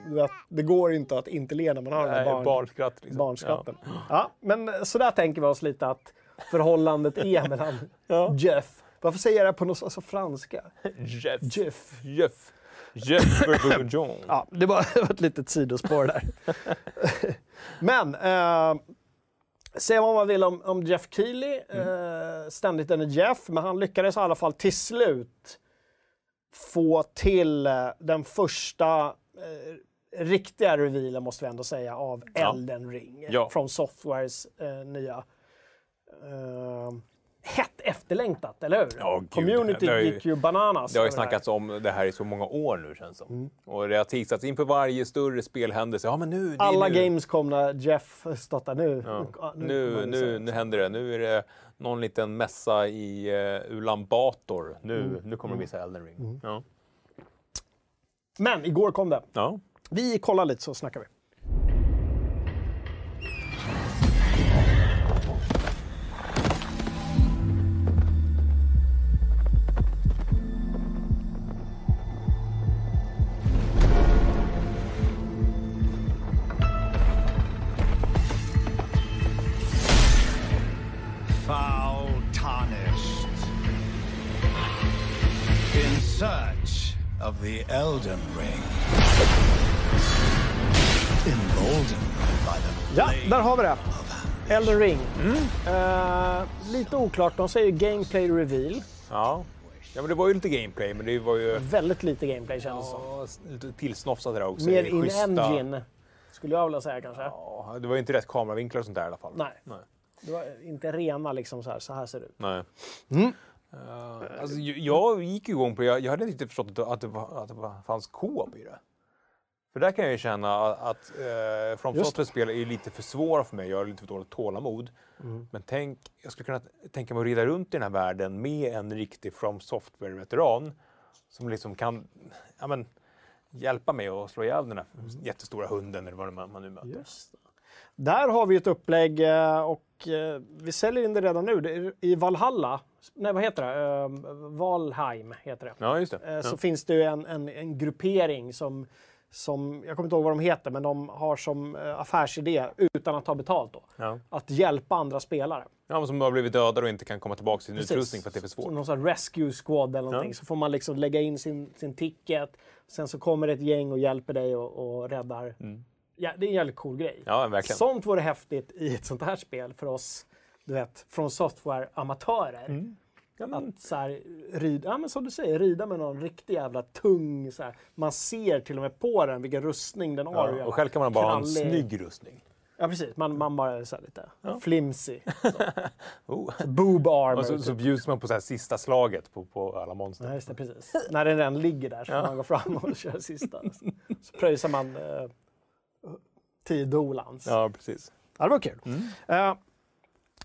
det går inte att inte le när man här Nej, barn, barnskratt. Liksom. barnskratten. Ja. men så där tänker vi oss lite att förhållandet är mellan (laughs) Ja. Jeff. Varför säger jag det på något alltså, franska? Ja. Jeff. Jeff. Jeff. (laughs) Burger John. Ja, (laughs) det var ett litet sidospår där. (laughs) Men, eh, säga vad man vill om, om Jeff Keely, eh, ständigt en Jeff, men han lyckades i alla fall till slut få till eh, den första eh, riktiga revealen, måste vi ändå säga, av Ja. Elden Ring. Ja. Från Softwares eh, nya. Eh, hett efterlängtat, eller hur? Ja, gud, Community det ju- gick ju bananas. Det har ju snackats om det här i så många år nu känns det. Mm. Och det har teasats inför varje större spelhändelse. Ja men nu, det Alla nu. games kom när Jeff där nu. Ja. Nu, det nu, säga. nu händer det. Nu är det någon liten mässa i uh, Ulan Bator. Nu, Mm. nu kommer de visa Elden Ring. Ja. Men igår kom det. Ja. Vi kollar lite så snackar vi. The Elden Ring. Emboldened by the Ja, där har vi det. Elden Ring. Eh, lite oklart, de säger gameplay reveal. Ja. ja, men det var ju lite gameplay, men det var ju Väldigt lite gameplay känns det som. ja, lite tillsnofsat det där också. Mer in schyssta- engine, skulle jag vilja säga kanske. Ja, det var ju inte rätt kameravinklar och sånt där i alla fall. Nej. Nej. Det var inte rena liksom så här, så här ser det ut. Nej. Mm. Eh, alltså, jag, gick igång på det. Jag, hade inte förstått att det, att det, var, att det var, fanns co-op i det. För där kan jag ju känna att eh, From Just Software spel är lite för svåra för mig. Jag har lite för dåligt tålamod. Mm. Men tänk, jag skulle kunna tänka mig att rida runt i den här världen med en riktig From Software-veteran som liksom kan ja, men, hjälpa mig att slå ihjäl den här jättestora hunden eller vad man, man nu möter. Där har vi ett upplägg eh, och eh, vi säljer in det redan nu. Det I Valhalla, nej vad heter det? Eh, Valheim heter det. Ja, just det. Eh, Ja. så finns det ju en, en, en gruppering som, som, jag kommer inte ihåg vad de heter, men de har som eh, affärsidé, utan att ta betalt då, Ja. att hjälpa andra spelare. Ja, som har blivit dödade och inte kan komma tillbaka till sin Precis. utrustning för att det är för Som svårt. någon sån rescue squad eller någonting. Ja. Så får man liksom lägga in sin, sin ticket, sen så kommer ett gäng och hjälper dig och, och räddar. Ja, det är en jävligt cool grej. Mm. Ja, verkligen. Sånt vore häftigt i ett sånt här spel för oss, du vet, från software-amatörer. Mm. Att så här, rida, ja, men som du säger, rida med någon riktig jävla tung... Så här, man ser till och med på den vilken rustning den har. Ja, och själv kan man bara ha en krallig- snygg rustning. Ja, precis. Man, man bara är så lite flimsy. (laughs) Oh. Boob armor. Och så, typ. så bjuds man på så här sista slaget på, på alla monster. Ja, just det, precis. När den redan ligger där så får man gå fram och (laughs) köra sista. Så pröjsar man eh, 10 dolans. Ja. Ja, precis. det var kul. Eh,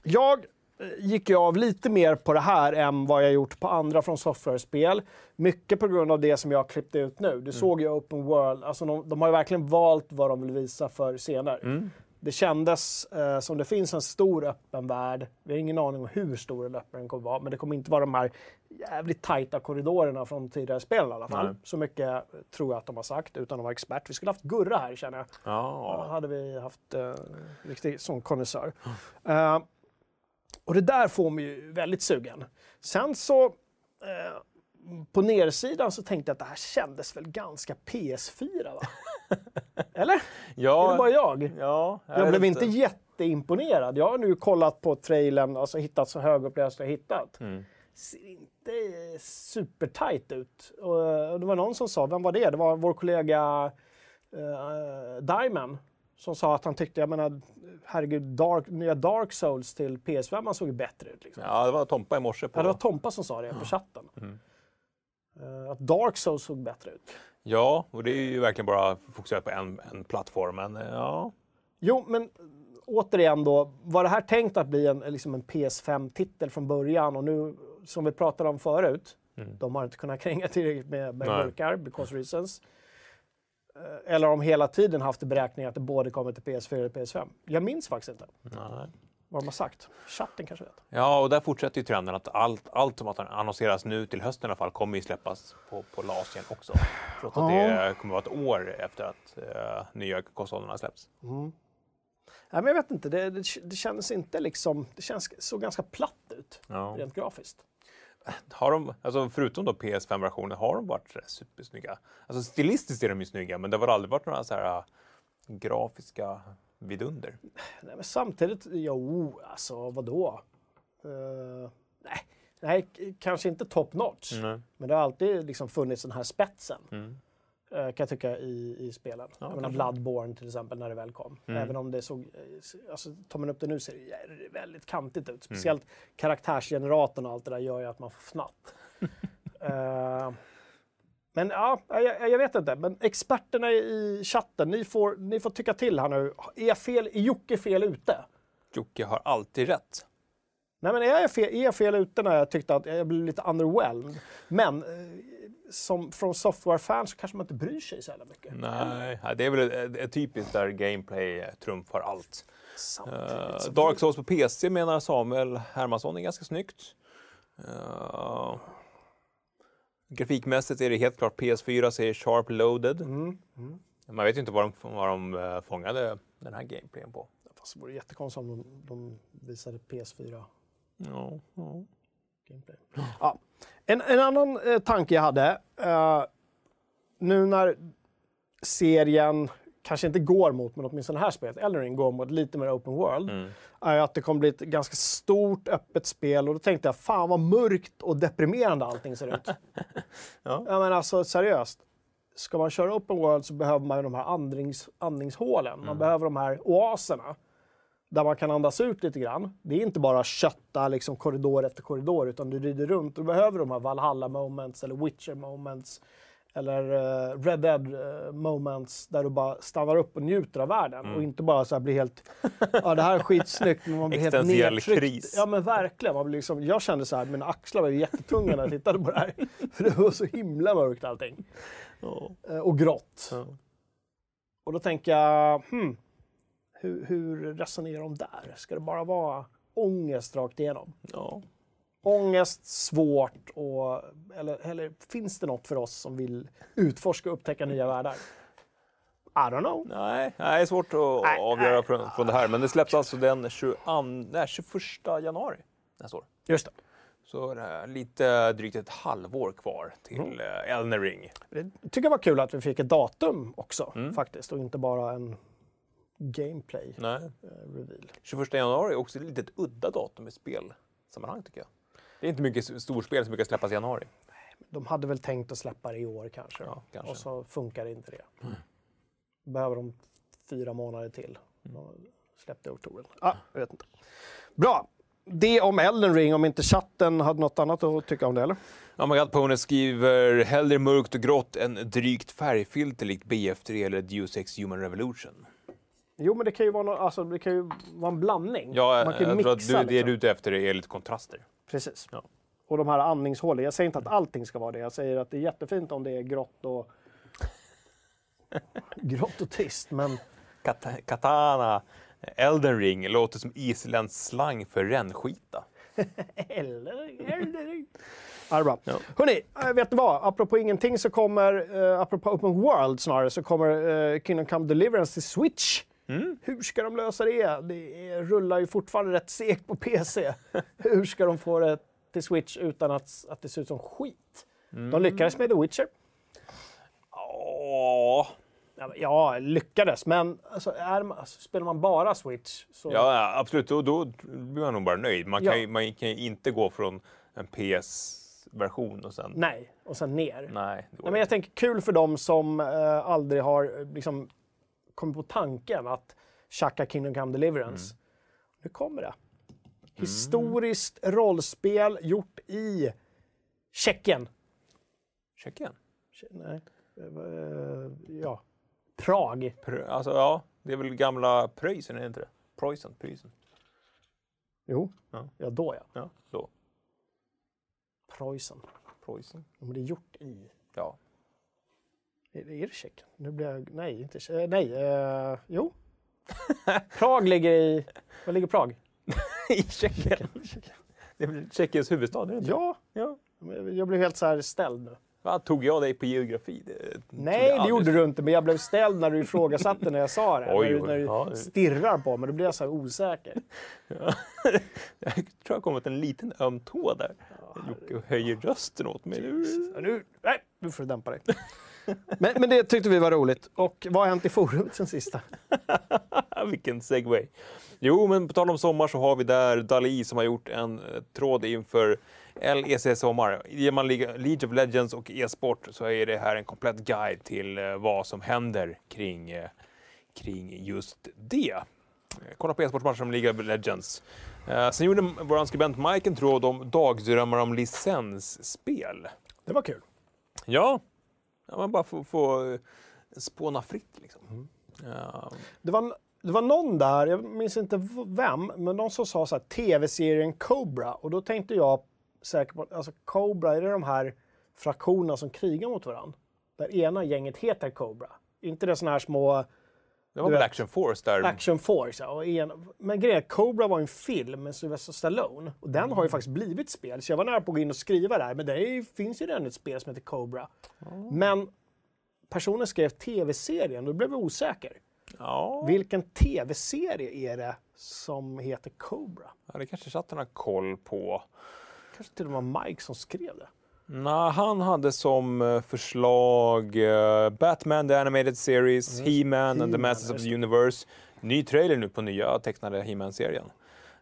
jag eh, gick ju av lite mer på det här än vad jag gjort på andra från software-spel. Mycket på grund av det som jag har klippt ut nu. Du såg ju Open World, alltså de, de har ju verkligen valt vad de vill visa för scener. Det kändes eh, som det finns en stor öppen värld. Vi har ingen aning om hur stor eller öppen den kommer vara, men det kommer inte vara de här jävligt tajta korridorerna från tidigare spel i alla fall. Nej. Så mycket tror jag att de har sagt utan att vara expert. Vi skulle haft Gurra här känner jag. Då Ja. hade vi haft eh, riktig sån konnässör. Eh, och det där får mig ju väldigt sugen. Sen så eh, på nersidan så tänkte jag att det här kändes väl ganska PS4 va? (laughs) Eller? Är Ja, det bara jag? ja, Jag blev vet inte jätteimponerad. Jag har nu kollat på trailern, alltså hittat så högupplöst jag hittat. Mm. Ser inte supertight ut. Och och det var någon som sa, vem var det? Det var vår kollega uh, Diamond som sa att han tyckte, jag menar, herregud, Dark, nya Dark Souls till PS5 såg ju bättre ut. Liksom. Ja, det var Tompa i morse. På... Ja, det var Tompa som sa det på chatten. Eh, att Dark Souls såg bättre ut. Ja, och det är ju verkligen bara fokuserat på en, en plattform. Men eh, ja, Jo, men återigen då, var det här tänkt att bli en, liksom en PS5-titel från början och nu, som vi pratade om förut, de har inte kunnat kränga tillräckligt med, med burkar, because reasons. Eh, Eller om hela tiden haft i beräkning att det både kommer till PS4 och PS5. Jag minns faktiskt inte nej. vad de har sagt. Chatten kanske vet. Ja, och där fortsätter ju trenden att allt, allt som att annonseras nu till hösten i alla fall kommer ju släppas på, på LAS igen också. Trots att det kommer vara ett år efter att eh, nya konsolerna släpps. Nej, men jag vet inte, det, det, det kändes inte liksom, det känns, såg ganska platt ut Ja. rent grafiskt. Har de, alltså förutom då PS5-versionen, har de varit supersnygga? Alltså stilistiskt är de ju snygga, men det har aldrig varit några så här äh, grafiska vidunder? Nej, men samtidigt, jo, alltså vadå? Uh, nej, nej, kanske inte top notch. Mm. Men det har alltid liksom funnits den här spetsen. Mm. Eh, kan jag tycka i, i spelen. jag menar kanske. Bloodborne till exempel när det väl kom. Mm. Även om det såg, eh, alltså tar man upp det nu ser det väldigt kantigt ut. Speciellt karaktärsgeneratorn och allt det där gör ju att man får fnatt. (laughs) Eh, men ja, jag, jag vet inte. Men experterna i chatten, ni får, ni får tycka till här nu. Är, jag fel, är Jocke fel ute? Jocke har alltid rätt. Nej, men är jag fel, är jag fel ute när jag tyckte att jag blev lite underwhelmed? Men eh, som från software-fan så kanske man inte bryr sig så jävla mycket. Nej, det är väl ett, typiskt där gameplay trumfar allt. Uh, Dark Souls på PC menar Samuel Hermansson är ganska snyggt. Uh, grafikmässigt är det helt klart PS4 säger Sharp Loaded. Mm. Man vet ju inte vad de, vad de fångade den här gameplayen på. Fast det vore jättekonstigt om de, de visade PS4 Ja, ja. Ja. En, en annan eh, tanke jag hade, eh, nu när serien kanske inte går mot, men åtminstone det här spelet, Elden går mot lite mer open world, Mm. är att det kommer bli ett ganska stort öppet spel och då tänkte jag, fan vad mörkt och deprimerande allting ser ut. (laughs) Ja. ja men alltså seriöst. Ska man köra open world så behöver man ju de här andnings, andningshålen. Man behöver de här oaserna. Där man kan andas ut lite grann. Det är inte bara kötta liksom korridor efter korridor utan du rider runt. Du behöver de här Valhalla moments eller Witcher moments. Eller eh, Red Dead eh, moments där du bara stannar upp och njuter av världen. Och inte bara så här blir helt... Ja det här är skitsnyggt men man blir helt nedtryckt. kris. Ja men verkligen. Man blir liksom, jag kände så här, mina axlar var jättetunga när jag tittade på det här. (laughs) För det var så himla mörkt allting. Eh, Och grått. Ja. Och då tänker jag, hmm, hur, hur resonerar de där? Ska det bara vara ångest rakt igenom? Ja. Ångest, svårt och... Eller, eller finns det något för oss som vill utforska och upptäcka nya världar? I don't know. Nej, nej, det är svårt att Nej, avgöra nej. från, från det här. Men det släpps alltså den 22, nej, 21 januari nästa år. Just det. Så det lite drygt ett halvår kvar till mm. Elden Ring. Det tycker jag var kul att vi fick ett datum också Mm. faktiskt och inte bara en gameplay Nej. eh, reveal. 21 januari är också ett litet udda datum i spelsammanhang tycker jag. Det är inte mycket storspel som brukar släppas i januari. De hade väl tänkt att släppa det i år kanske. Ja, kanske. Och så funkar inte det. Behöver de fyra månader till. De släppte i oktober. Ah, jag vet inte. Bra. Det om Elden Ring, om inte chatten hade något annat att tycka om det eller? Oh my God Pony skriver hellre mörkt och grått än drygt färgfilter likt BF3 eller Deus Ex Human Revolution. Jo, men det kan ju vara, nå- alltså, det kan ju vara en blandning. Ja, Man kan jag tror att mixa. du, det du är liksom. ute efter är lite kontraster. Precis. Ja. Och de här andningshålen. Jag säger inte att allting ska vara det. Jag säger att det är jättefint om det är grått och (laughs) grått och trist. Men Kata- Katana, Elden Ring låter som isländsk slang för rännskita. (laughs) eller... Ja, bra. Ja. Hörrni, äh, vet ni vad? Apropå ingenting så kommer, uh, apropå Open World snarare, så kommer uh, Kingdom Come Deliverance till Switch. Mm. Hur ska de lösa det? Det är, rullar ju fortfarande rätt segt på PC. (laughs) Hur ska de få det till Switch utan att, att det ser ut som skit? Mm. De lyckades med The Witcher. Åh. Ja, lyckades, men alltså, är alltså, spelar man bara Switch så... Ja, absolut. Då, då blir man nog bara nöjd. Man kan, Ja. ju, man kan ju inte gå från en PS-version och sen... Nej, och sen ner. Nej, Nej, men jag tänker kul för dem som eh, aldrig har eh, liksom, kommit på tanken att tjacka Kingdom Come Deliverance. Mm. Nu kommer det. Historiskt rollspel gjort i Tjeckien. Tjeckien? Tje- Nej. Eh, ja. Prag. Pr- Alltså, ja, det är väl gamla Preussen, är det inte det? Preussen, Preussen. Jo, Ja. ja då ja. Ja, då. Preussen. Preussen. Ja, Men det är gjort i... Ja. Är det, Tjeckien? Nu blir jag... Nej, inte Tje- eh, Nej, eh, jo. (laughs) Prag ligger i... Var ligger Prag? (laughs) I Tjeckien. Det är väl Tjeckiens huvudstad, är det inte? Ja, ja. jag blev helt så här ställd nu. Va, tog jag dig på geografi? Det, Nej, det gjorde du inte, men jag blev ställd när du ifrågasatte när jag sa det. (laughs) Oj, när du, när du ja, stirrar på mig, då blir jag så här osäker. jag tror jag har kommit en liten öm tå där. Jocke höjer rösten åt mig. Ja, Nu, nej, nu får du dämpa dig. (laughs) Men, men det tyckte vi var roligt. Och vad har hänt i forumet sen sista? (laughs) Vilken segway. Jo, men på tal om sommar så har vi där Dali som har gjort en eh, tråd inför LEC Sommar. Ger man League of Legends och e-sport så är det här en komplett guide till eh, vad som händer kring, eh, kring just det. Kolla på e-sportmatcher som League of Legends. Sen gjorde vår skribent Mike en tråd om dagdrömmar om licensspel. Det var kul. Ja, ja man bara får, får eh, spåna fritt liksom. Ja, Det var, det var någon där, jag minns inte vem, men någon som sa så här tv-serien Cobra. Och då tänkte jag säkert på, alltså Cobra, är det de här fraktionerna som krigar mot varandra? Där ena gänget heter Cobra. inte det såna här små det var väl Action Force där. Action Force. Ja, och en, men grejen Cobra var en film med Sylvester Stallone. Och den har ju faktiskt blivit spel. Så jag var nära på att gå in och skriva där. Men det är, finns ju redan ett spel som heter Cobra. Men personen skrev tv-serien, då blev jag osäker. Ja. Vilken tv-serie är det som heter Cobra? Ja, det kanske chatten har koll på. Kanske till och med var Mike som skrev det. Nej, han hade som eh, förslag eh, Batman The Animated Series, He-Man and the Masters of the Universe. Ny trailer nu på nya tecknade He-Man-serien.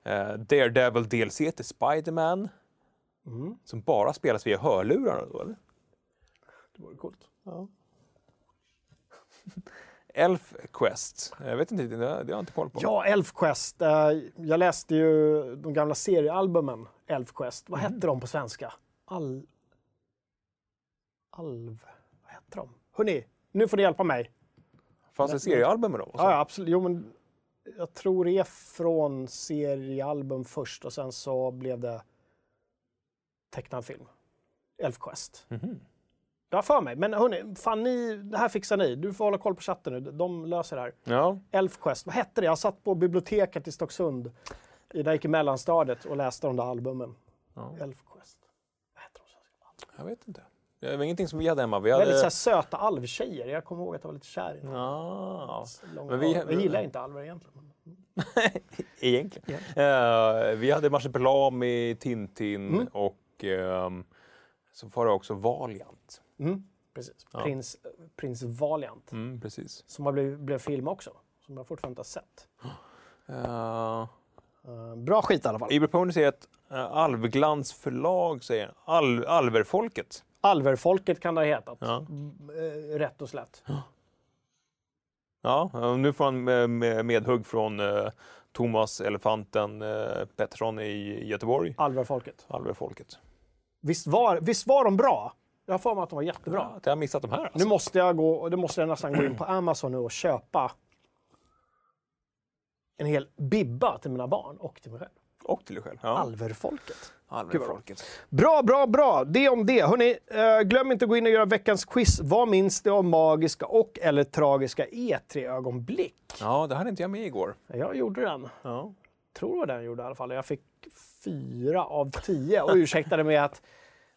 Eh, Daredevil DLC till Spider-Man. Mm. Som bara spelas via hörlurar då, eller? Det vore coolt. (laughs) Elf Quest. Jag vet inte, det, det har jag inte koll på. Ja, Elfquest. Eh, Jag läste ju de gamla seriealbumen Elfquest. Vad hette de på svenska? Al... Alv... Vad hette de? Hörrni, nu får ni hjälpa mig. Fanns det seriealbum med dem? Ja, ja, absolut. Jo, men jag tror det är från seriealbum först och sen så blev det tecknad film. Elfquest. Mhm. Jag har för mig. Men hörni, fan ni, det här fixar ni. Du får hålla koll på chatten nu. De löser det här. Ja. Elfquest, vad hette det? Jag satt på biblioteket i Stocksund i- när jag gick i mellanstadiet och läste de där albumen. Ja. Elfquest. Vad hette de? Jag vet inte. Det var ingenting som vi hade hemma. Vi Väldigt hade... så här söta alvtjejer. Jag kommer ihåg att jag var lite kär i dem. Ja, Långa men vi-. Jag gillar inte alver egentligen. (laughs) egentligen. Eh, vi hade Marsupilami, Tintin Mm. och ehm, så var det också Valiant. Mm, precis. Ja. Prins, Prins Valiant. Mm, precis. Som har blivit, blev film också. Som jag fortfarande inte har sett. Uh, bra skit i alla fall. Iber Pony säger att Eh, Alvglans förlag säger Al Alverfolket. Alverfolket kan det ha hetat. Ja. Eh, Rätt och slätt. Ja, nu får han med- medhugg från eh, Thomas Elefanten eh, Pettersson i Göteborg. Alverfolket. Alverfolket. Visst var, visst var de bra? Jag har för mig att de var jättebra. Bra. Att jag har missat de här alltså. Nu måste jag gå, det måste jag nästan gå in på Amazon nu och köpa en hel bibba till mina barn och till mig själv. Och till dig själv. Ja. Alverfolket. Alverfolket. Bra, bra, bra. Det om det. Hörrni, eh, glöm inte att gå in och göra veckans quiz. Vad minns du om magiska och eller tragiska E3-ögonblick? Ja, det hade inte jag med igår. Jag gjorde den. Ja. tror det var den jag gjorde i alla fall. Jag fick fyra av tio och ursäktade med att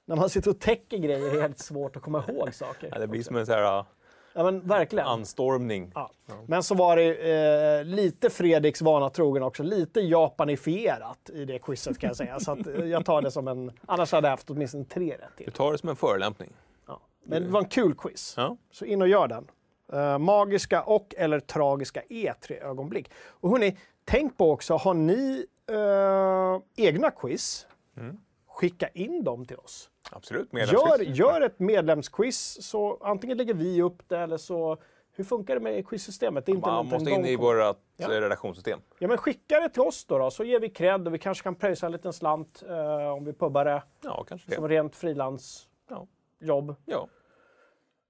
när man sitter och täcker grejer är det helt svårt att komma ihåg saker. Ja, det blir som en sån här Ja, men verkligen. anstormning. Ja. Men så var det eh, lite Fredriks vana trogen också, lite japanifierat i det quizet kan jag säga. Så att, eh, jag tar det som en, annars hade jag haft åtminstone tre rätt Du till. tar det som en förolämpning. Ja. Men det var en kul quiz. Ja. Så in och gör den. Eh, magiska och eller tragiska E3-ögonblick. Och hörni, tänk på också, har ni eh, egna quiz? Mm. Skicka in dem till oss. Absolut. Gör, medlemsquiz. gör ett medlemsquiz, så antingen lägger vi upp det eller så... Hur funkar det med quizsystemet? Det är inte Man måste in i vårt Ja. ja. redaktionssystem. Ja, men skicka det till oss då, då så ger vi cred och vi kanske kan pröjsa en liten slant eh, om vi pubbar det Ja, kanske som det. rent frilansjobb. Ja. Ja.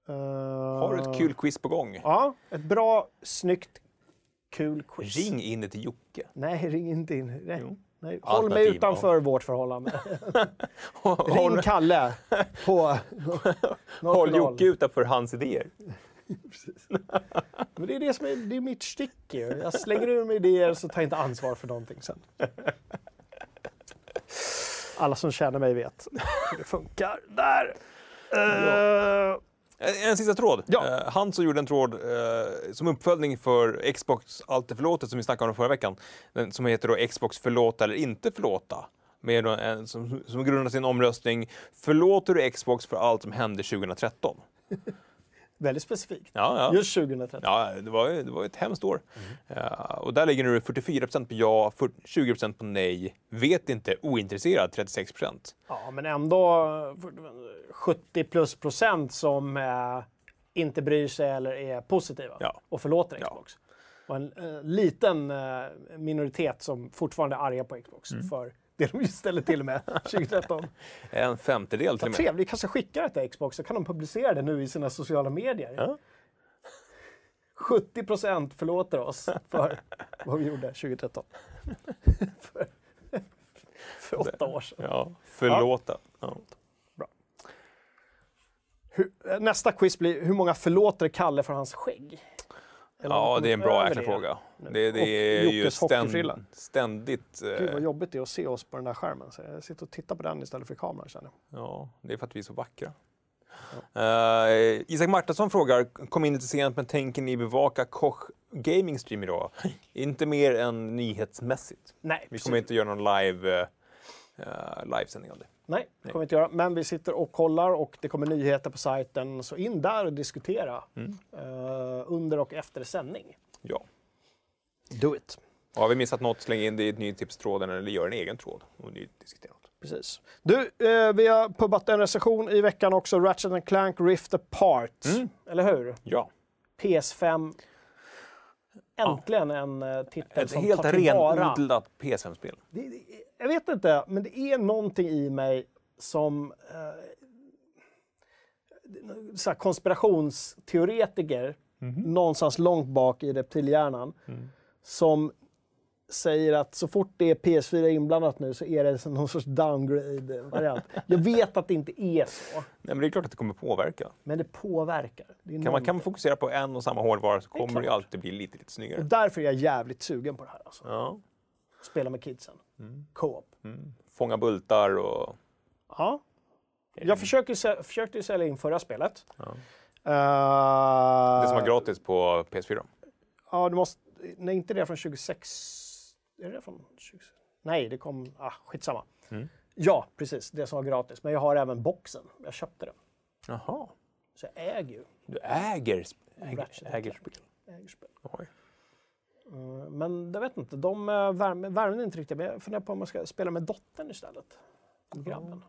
Uh, Har du ett kul quiz på gång? Ja, ett bra, snyggt, kul quiz. Ring in till Jocke. Nej, ring inte in. Nej. Jo. Nej. Håll mig utanför vårt förhållande. (laughs) Ring Kalle på... (laughs) håll Jocke utanför hans idéer. Men det är det som är, det är mitt stick. Jag slänger ur mig idéer så tar jag inte ansvar för någonting sen. Alla som känner mig vet hur det funkar. Där! Eh, En, en sista tråd. Ja. Eh, han som gjorde en tråd eh, som uppföljning för Xbox Allt är förlåtet som vi snackade om förra veckan. Den, som heter då Xbox förlåta eller inte förlåta. Med en, som, som grundar sin omröstning. Förlåter du Xbox för allt som hände 2013? Väldigt specifikt. Ja, ja. Just 2013. Ja, det var, det var ett hemskt år. Ja, och där ligger nu 44% på ja, 40 20% på nej, vet inte, ointresserad 36% Ja, men ändå eh, 70 plus procent som eh, inte bryr sig eller är positiva Ja. och förlåter. Xbox. Och en eh, liten minoritet som fortfarande är arga på Xbox Mm. för det de ställde till med (laughs) 2013. En femtedel till och med. trevligt, vi kanske skickar det till Xbox så kan de publicera det nu i sina sociala medier. Ja. 70 procent förlåter oss för (laughs) vad vi gjorde 2013. (laughs) för, för åtta år sedan. Ja, förlåta. Ja. Hur, eh, nästa quiz blir hur många förlåter Kalle för hans skägg? Eller Ja, det är en bra jäkla fråga. Det, det Och är ju Jockes hockeyfrilla. ständ, ständigt... Gud vad Eh, jobbigt det är att se oss på den där skärmen. Så jag sitter och tittar på den istället för kameran känner jag. ja, det är för att vi är så vackra. Eh, Isak Martinsson frågar, kom in lite sent men tänker ni bevaka Koch Gaming Stream idag? inte mer än nyhetsmässigt. Nej, Vi kommer inte göra någon live, uh, livesändning av det. Nej, det kommer vi inte göra. Men vi sitter och kollar och det kommer nyheter på sajten. Så in där och diskutera Mm. eh, under och efter sändning. Ja. Do it. Och har vi missat något, släng in det i nyhetstipstråden eller gör en egen tråd om ni diskuterar något. Precis. Du, eh, vi har pubbat en recension i veckan också. Ratchet and Clank Rift Apart. Mm. Eller hur? Ja, PS5. Äntligen en eh, titel ett som helt tar tillvara. renodlat PS5-spel. Det, det, jag vet inte, men det är någonting i mig som eh, så konspirationsteoretiker någonstans långt bak i reptilhjärnan som säger att så fort det är PS4 inblandat nu så är det någon sorts downgrade-variant. Jag vet att det inte är så, Nej, men det är klart att det kommer påverka. men det påverkar. Det Kan man, kan man fokusera på en och samma hårdvara så kommer det klart. alltid bli lite, lite snyggare. Och därför är jag jävligt sugen på det här. Alltså. Ja. Spela med kidsen. Co-op. Fånga bultar och... Ja. Jag försöker, försökte ju sälja in förra spelet. Ja. Eh, Det som var gratis på PS4. Ja, du måste... Nej, inte det från 26... Är det från 26? Nej, det kom... Ah, skitsamma. Mm. Ja, precis. Det som var gratis. Men jag har även boxen. Jag köpte den. Jaha. Så jag äger ju Du äger, äger, äger spel. äger spel. Oj. Eh, Men jag vet inte, de eh, värme, värmde inte riktigt. Men jag funderar på om man ska spela med dottern istället. Grabben.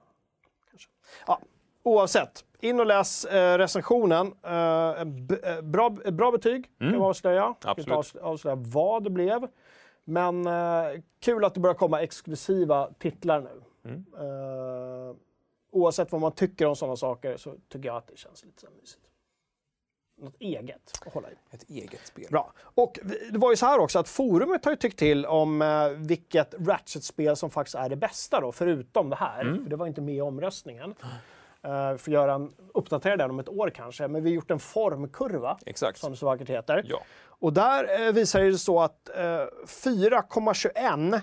Kanske. Ja, oavsett, in och läs eh, recensionen. Eh, eh, bra, bra betyg kan jag avslöja. Jag kan inte Absolut. avslöja, vad det blev. Men eh, kul att det börjar komma exklusiva titlar nu. Eh, oavsett vad man tycker om sådana saker så tycker jag att det känns lite så mysigt. Något eget att hålla i. Ett eget spel. Bra. Och vi- det var ju så här också att forumet har ju tyckt till om vilket Ratchet-spel som faktiskt är det bästa då, förutom det här. För det var inte med i omröstningen. Uh, för göra en, uppdatera den om ett år kanske. Men vi har gjort en formkurva, Exakt. som det så vackert heter. Ja. Och där eh, visar det så att eh, 4,21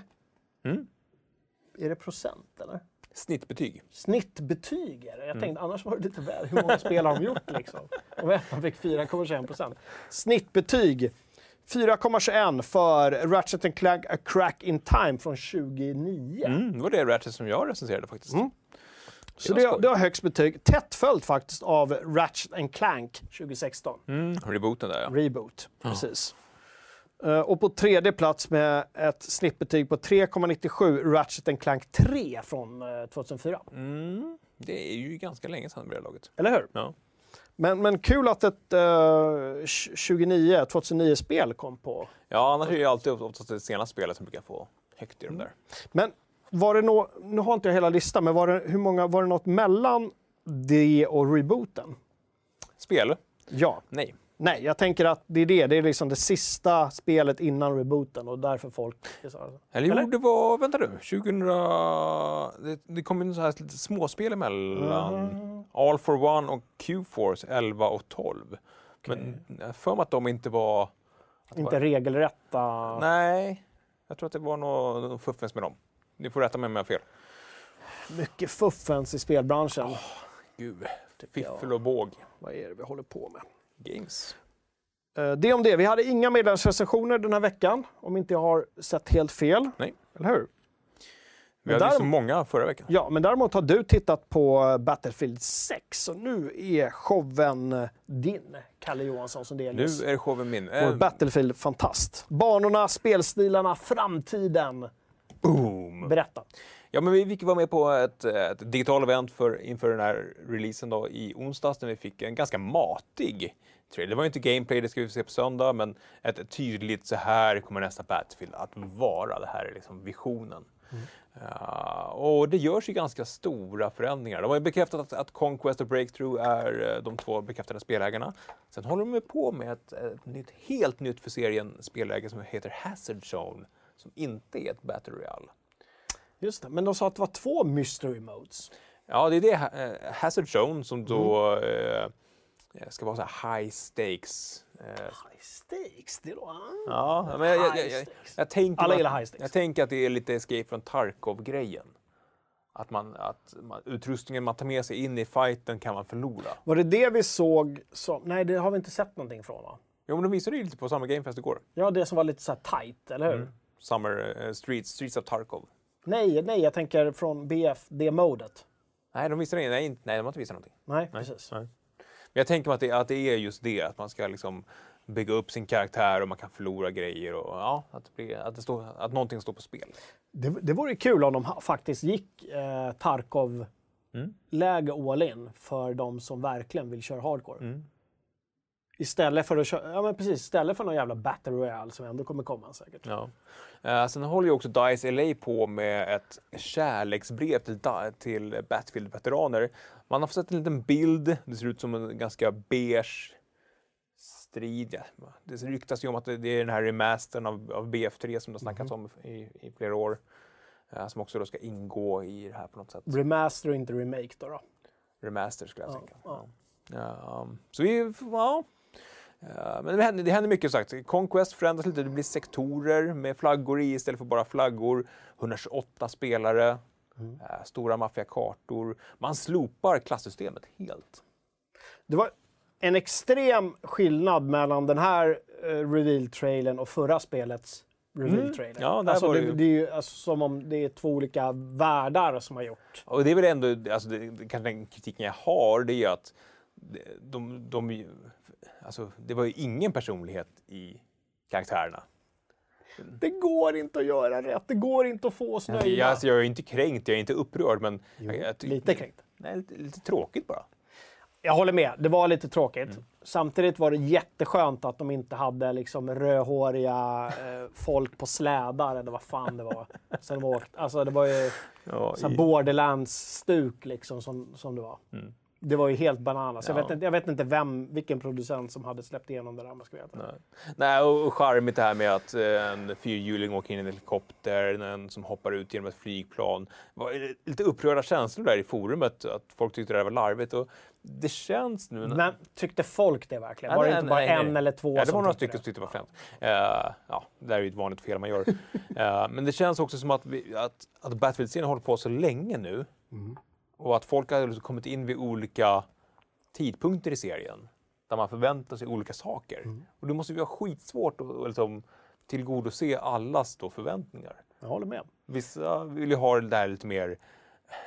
är det procent eller? Snittbetyg. Snittbetyg är det. Jag tänkte annars var det lite väl. Hur många spel har de gjort liksom? Och ettan fick 4,21 procent. Snittbetyg 4,21 för Ratchet Clank A Crack In Time från 2009. Mm, det var det Ratchet som jag recenserade faktiskt. Så det, det har högst betyg. Tätt följt faktiskt av Ratchet Clank 2016. Mm, rebooten där ja. Reboot, precis. Eh, och på tredje plats med ett snittbetyg på 3,97 Ratchet Clank 3 från eh, 2004. Mm, det är ju ganska länge sedan med det laget. Eller hur? Ja. Men, men kul att ett uh, 29, 2009-spel kom på. ja, annars är det ju alltid oftast det senaste spelet som brukar få högt i de där. Men var det nå, nu har inte jag hela listan, men var det, hur många, var det något mellan det och rebooten? Spel? Ja. Nej. Nej, jag tänker att det är det. Det är liksom det sista spelet innan rebooten och därför folk... Eller, Eller? jo, det var, vänta nu, 2000... Det, det kom ju så här lite småspel emellan. All for One och Q-Force 11 och 12. Men jag har för mig att de inte var... Inte regelrätta... Nej, jag tror att det var något fuffens med dem. Ni får rätta mig om jag har fel. Mycket fuffens i spelbranschen. Gud, fiffel och båg. Vad är det vi håller på med? Games. Eh, Det om det. Vi hade inga medlemsrecensioner den här veckan, om inte jag har sett helt fel. Nej. Eller hur? Vi hade ju så däremot- många förra veckan. Ja, men däremot har du tittat på eh, Battlefield 6 och nu är showen eh, din, Kalle Johansson som Nu delvis. är showen min. Vår Battlefield-fantast. Banorna, spelstilarna, framtiden. Boom! Berätta. Ja, men vi fick vara med på ett, ett digitalt event för, inför den här releasen då, i onsdags när vi fick en ganska matig trailer. Det var ju inte gameplay, det ska vi se på söndag, men ett tydligt så här kommer nästa Battlefield att vara. Det här är liksom visionen. Uh, och det görs ju ganska stora förändringar. De har ju bekräftat att, att Conquest och Breakthrough är eh, de två bekräftade spelägarna. Sen håller de på med ett, ett nytt, helt nytt för serien spelläge som heter Hazard Zone, som inte är ett Battle Royale. Just det, men de sa att det var två mystery modes. Ja, det är det eh, Hazard Zone som då eh, ska vara så high stakes. Eh, High stakes, det då? ja, men jag, jag, jag, jag, tänker Alla att- gillar high stakes. Jag tänker att det är lite Escape från Tarkov-grejen. Att, man, att man, utrustningen man tar med sig in i fighten kan man förlora. Var det det vi såg som... Nej, det har vi inte sett någonting från va? Jo, men de visade ju lite på Summer Game Fest igår. Ja, det som var lite så här tight, eller hur? Mm. Summer eh, Streets, Streets of Tarkov. Nej, nej, jag tänker från BF, det modet. Nej, de visade nej, nej, de har inte visat någonting. Nej, precis. Nej. Men jag tänker mig att det, att det är just det, att man ska liksom bygga upp sin karaktär och man kan förlora grejer och ja, att, det blir, att, det står, att någonting står på spel. Det, det vore kul om de faktiskt gick eh, Tarkov-läge all in för de som verkligen vill köra hardcore. Istället för att köra, ja men precis, istället för någon jävla battle royale som ändå kommer komma säkert. Ja. Eh, sen håller ju också DICE LA på med ett kärleksbrev till, till Battlefield-veteraner. Man har fått sett en liten bild, det ser ut som en ganska beige strid. Ja. Det ryktas ju om att det är den här remastern av, av BF3 som det har snackats om i, i flera år. eh, som också då ska ingå i det här på något sätt. Remaster och inte remake då. då. Remaster skulle jag Ja, tänka. Ja, um, så vi, ja. Ja, men det händer, det händer mycket sagt. Conquest förändras lite, det blir sektorer med flaggor i istället för bara flaggor. 128 spelare, eh, stora maffiga kartor. Man slopar klassystemet helt. Det var en extrem skillnad mellan den här eh, reveal-trailern och förra spelets reveal-trailer. Ja, där alltså, det, det är ju alltså, som om det är två olika världar som har gjort. Och det är väl ändå, alltså det, kanske den kritiken jag har, det är ju att de, de, de, alltså det var ju ingen personlighet i karaktärerna. Det går inte att göra rätt. Det går inte att få oss nöjda. Jag, alltså, jag är inte kränkt, jag är inte upprörd, men... Jo, jag, jag, lite kränkt. Nej, lite, lite tråkigt bara. Jag håller med, det var lite tråkigt. Mm. Samtidigt var det jätteskönt att de inte hade liksom rödhåriga eh, folk på slädar eller vad fan det var. (laughs) Som de åkt. Alltså det var ju Ja, i- borderlands-stuk liksom som, som det var. Det var ju helt bananas. Jag, Ja. vet inte, jag vet inte vem, vilken producent som hade släppt igenom det där om jag ska veta. Nej. Nej, och charmigt det här med att eh, en fyrhjuling åker in i en helikopter, en som hoppar ut genom ett flygplan. Det var lite upprörda känslor där i forumet, att folk tyckte det där var larvigt. Och det känns nu... Men tyckte folk det verkligen? Ja, var det nej, inte bara nej, en nej. eller två Ja, det som var några stycken som tyckte det var fränt. Eh, ja, det är ju ett vanligt fel man gör. (laughs) Eh, men det känns också som att, vi, att, att Battlefield-serien håller på så länge nu. Mm. Och att folk har liksom kommit in vid olika tidpunkter i serien. Där man förväntar sig olika saker. Mm. Och det måste ju vara skitsvårt att liksom, tillgodose allas då förväntningar. Jag håller med. Vissa vill ju ha det där lite mer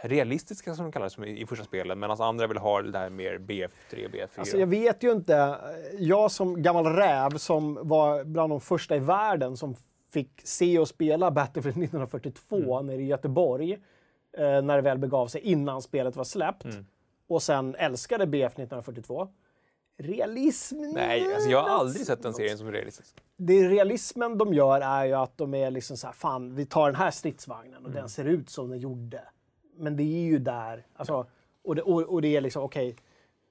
realistiska som de kallar det i första spelet medan andra vill ha det där mer BF3, BF4. Alltså, jag vet ju inte. Jag som gammal räv som var bland de första i världen som fick se och spela Battlefield 1942 Mm. nere i Göteborg. Eh, när det väl begav sig innan spelet var släppt. Mm. Och sen älskade BF 1942. Realism? Nej, alltså jag har aldrig sett den serien som realistisk. Det realismen de gör är ju att de är liksom så här, fan vi tar den här stridsvagnen och Mm. den ser ut som den gjorde. Men det är ju där, alltså, och, det, och, och det är liksom, okej,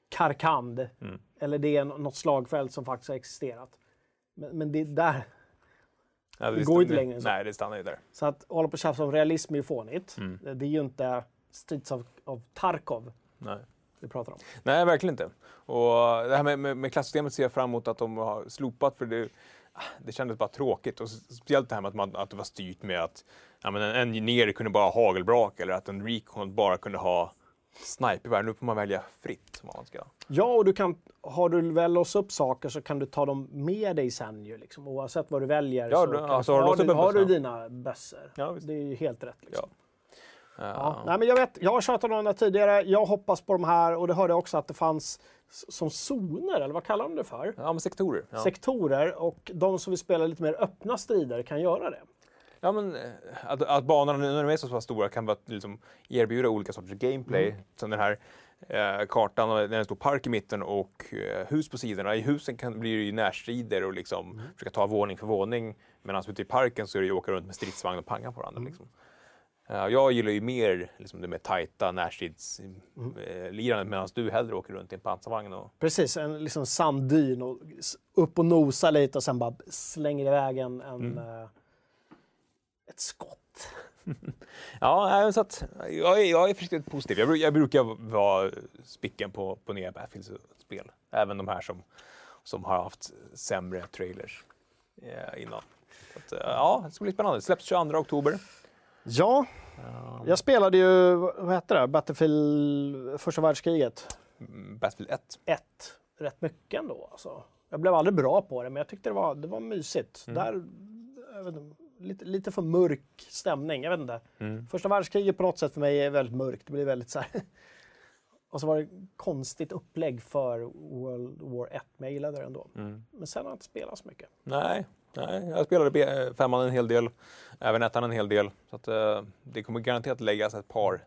Karkand, Mm. eller det är nå- något slagfält som faktiskt har existerat. Men, men det är där, Ja, Det går inte längre än så. Nej, det stannar ju där. så att hålla på och tjafsa om realism är ju fånigt. Mm. Det är ju inte Streets of, of Tarkov Nej. vi pratar om. Nej, verkligen inte. Och det här med, med, med klassystemet ser jag fram emot att de har slopat för det, det kändes bara tråkigt. Och speciellt det här med att, man, att det var styrt med att ja, men en engineer kunde bara ha hagelbrak eller att en recon bara kunde ha snipervärn. Nu får man välja fritt vad man ska. Ja, och du kan, har du väl låst upp saker så kan du ta dem med dig sen ju, liksom, oavsett vad du väljer. Ja, så du- kan alltså, har du har, du, dina bössor. Ja, det är ju helt rätt. Liksom. Ja. Ja. Nej, men jag, vet, jag har tjatat om det tidigare. Jag hoppas på de här och det hörde jag också att det fanns som zoner, eller vad kallar de det för? Ja, men sektorer. Ja. Sektorer och de som vill spela lite mer öppna strider kan göra det. Ja, men eh, att, att banorna nu när de är så pass stora kan vara, liksom, erbjuda olika sorters gameplay. Som den här eh, kartan, och det är en stor park i mitten och eh, hus på sidorna. I husen kan, blir det ju närstrider och liksom, försöka ta våning för våning. Medan ute i parken så är det ju åka runt med stridsvagn och panga på varandra. Liksom. Eh, jag gillar ju mer liksom, det med tajta närstridslirandet medan du hellre åker runt i en pansarvagn. Och, Precis, en liksom sanddyn och upp och nosa lite och sen bara slänger iväg en, en, eh, ett skott. (laughs) Ja, så att, jag, är, jag är försiktigt positiv. Jag, jag brukar vara spicken på, på nya Battlefield-spel. Även de här som, som har haft sämre trailers eh, innan. Så att, eh, ja, det ska bli spännande. Det släpps 22 oktober. Ja, jag spelade ju, vad heter det, Battlefield första världskriget Mm, Battlefield 1. 1 rätt mycket ändå. Alltså. Jag blev aldrig bra på det, men jag tyckte det var, det var mysigt. Där, jag vet inte, lite, lite för mörk stämning, jag vet inte. Första världskriget på något sätt för mig är väldigt mörkt. Det blir väldigt så här. (laughs) Och så var det konstigt upplägg för World War 1, men jag gillade det ändå. Men sen har jag inte spelat så mycket. Nej, nej, jag spelade eh, femman en hel del. Även ettan en hel del. Så att, eh, det kommer garanterat läggas ett par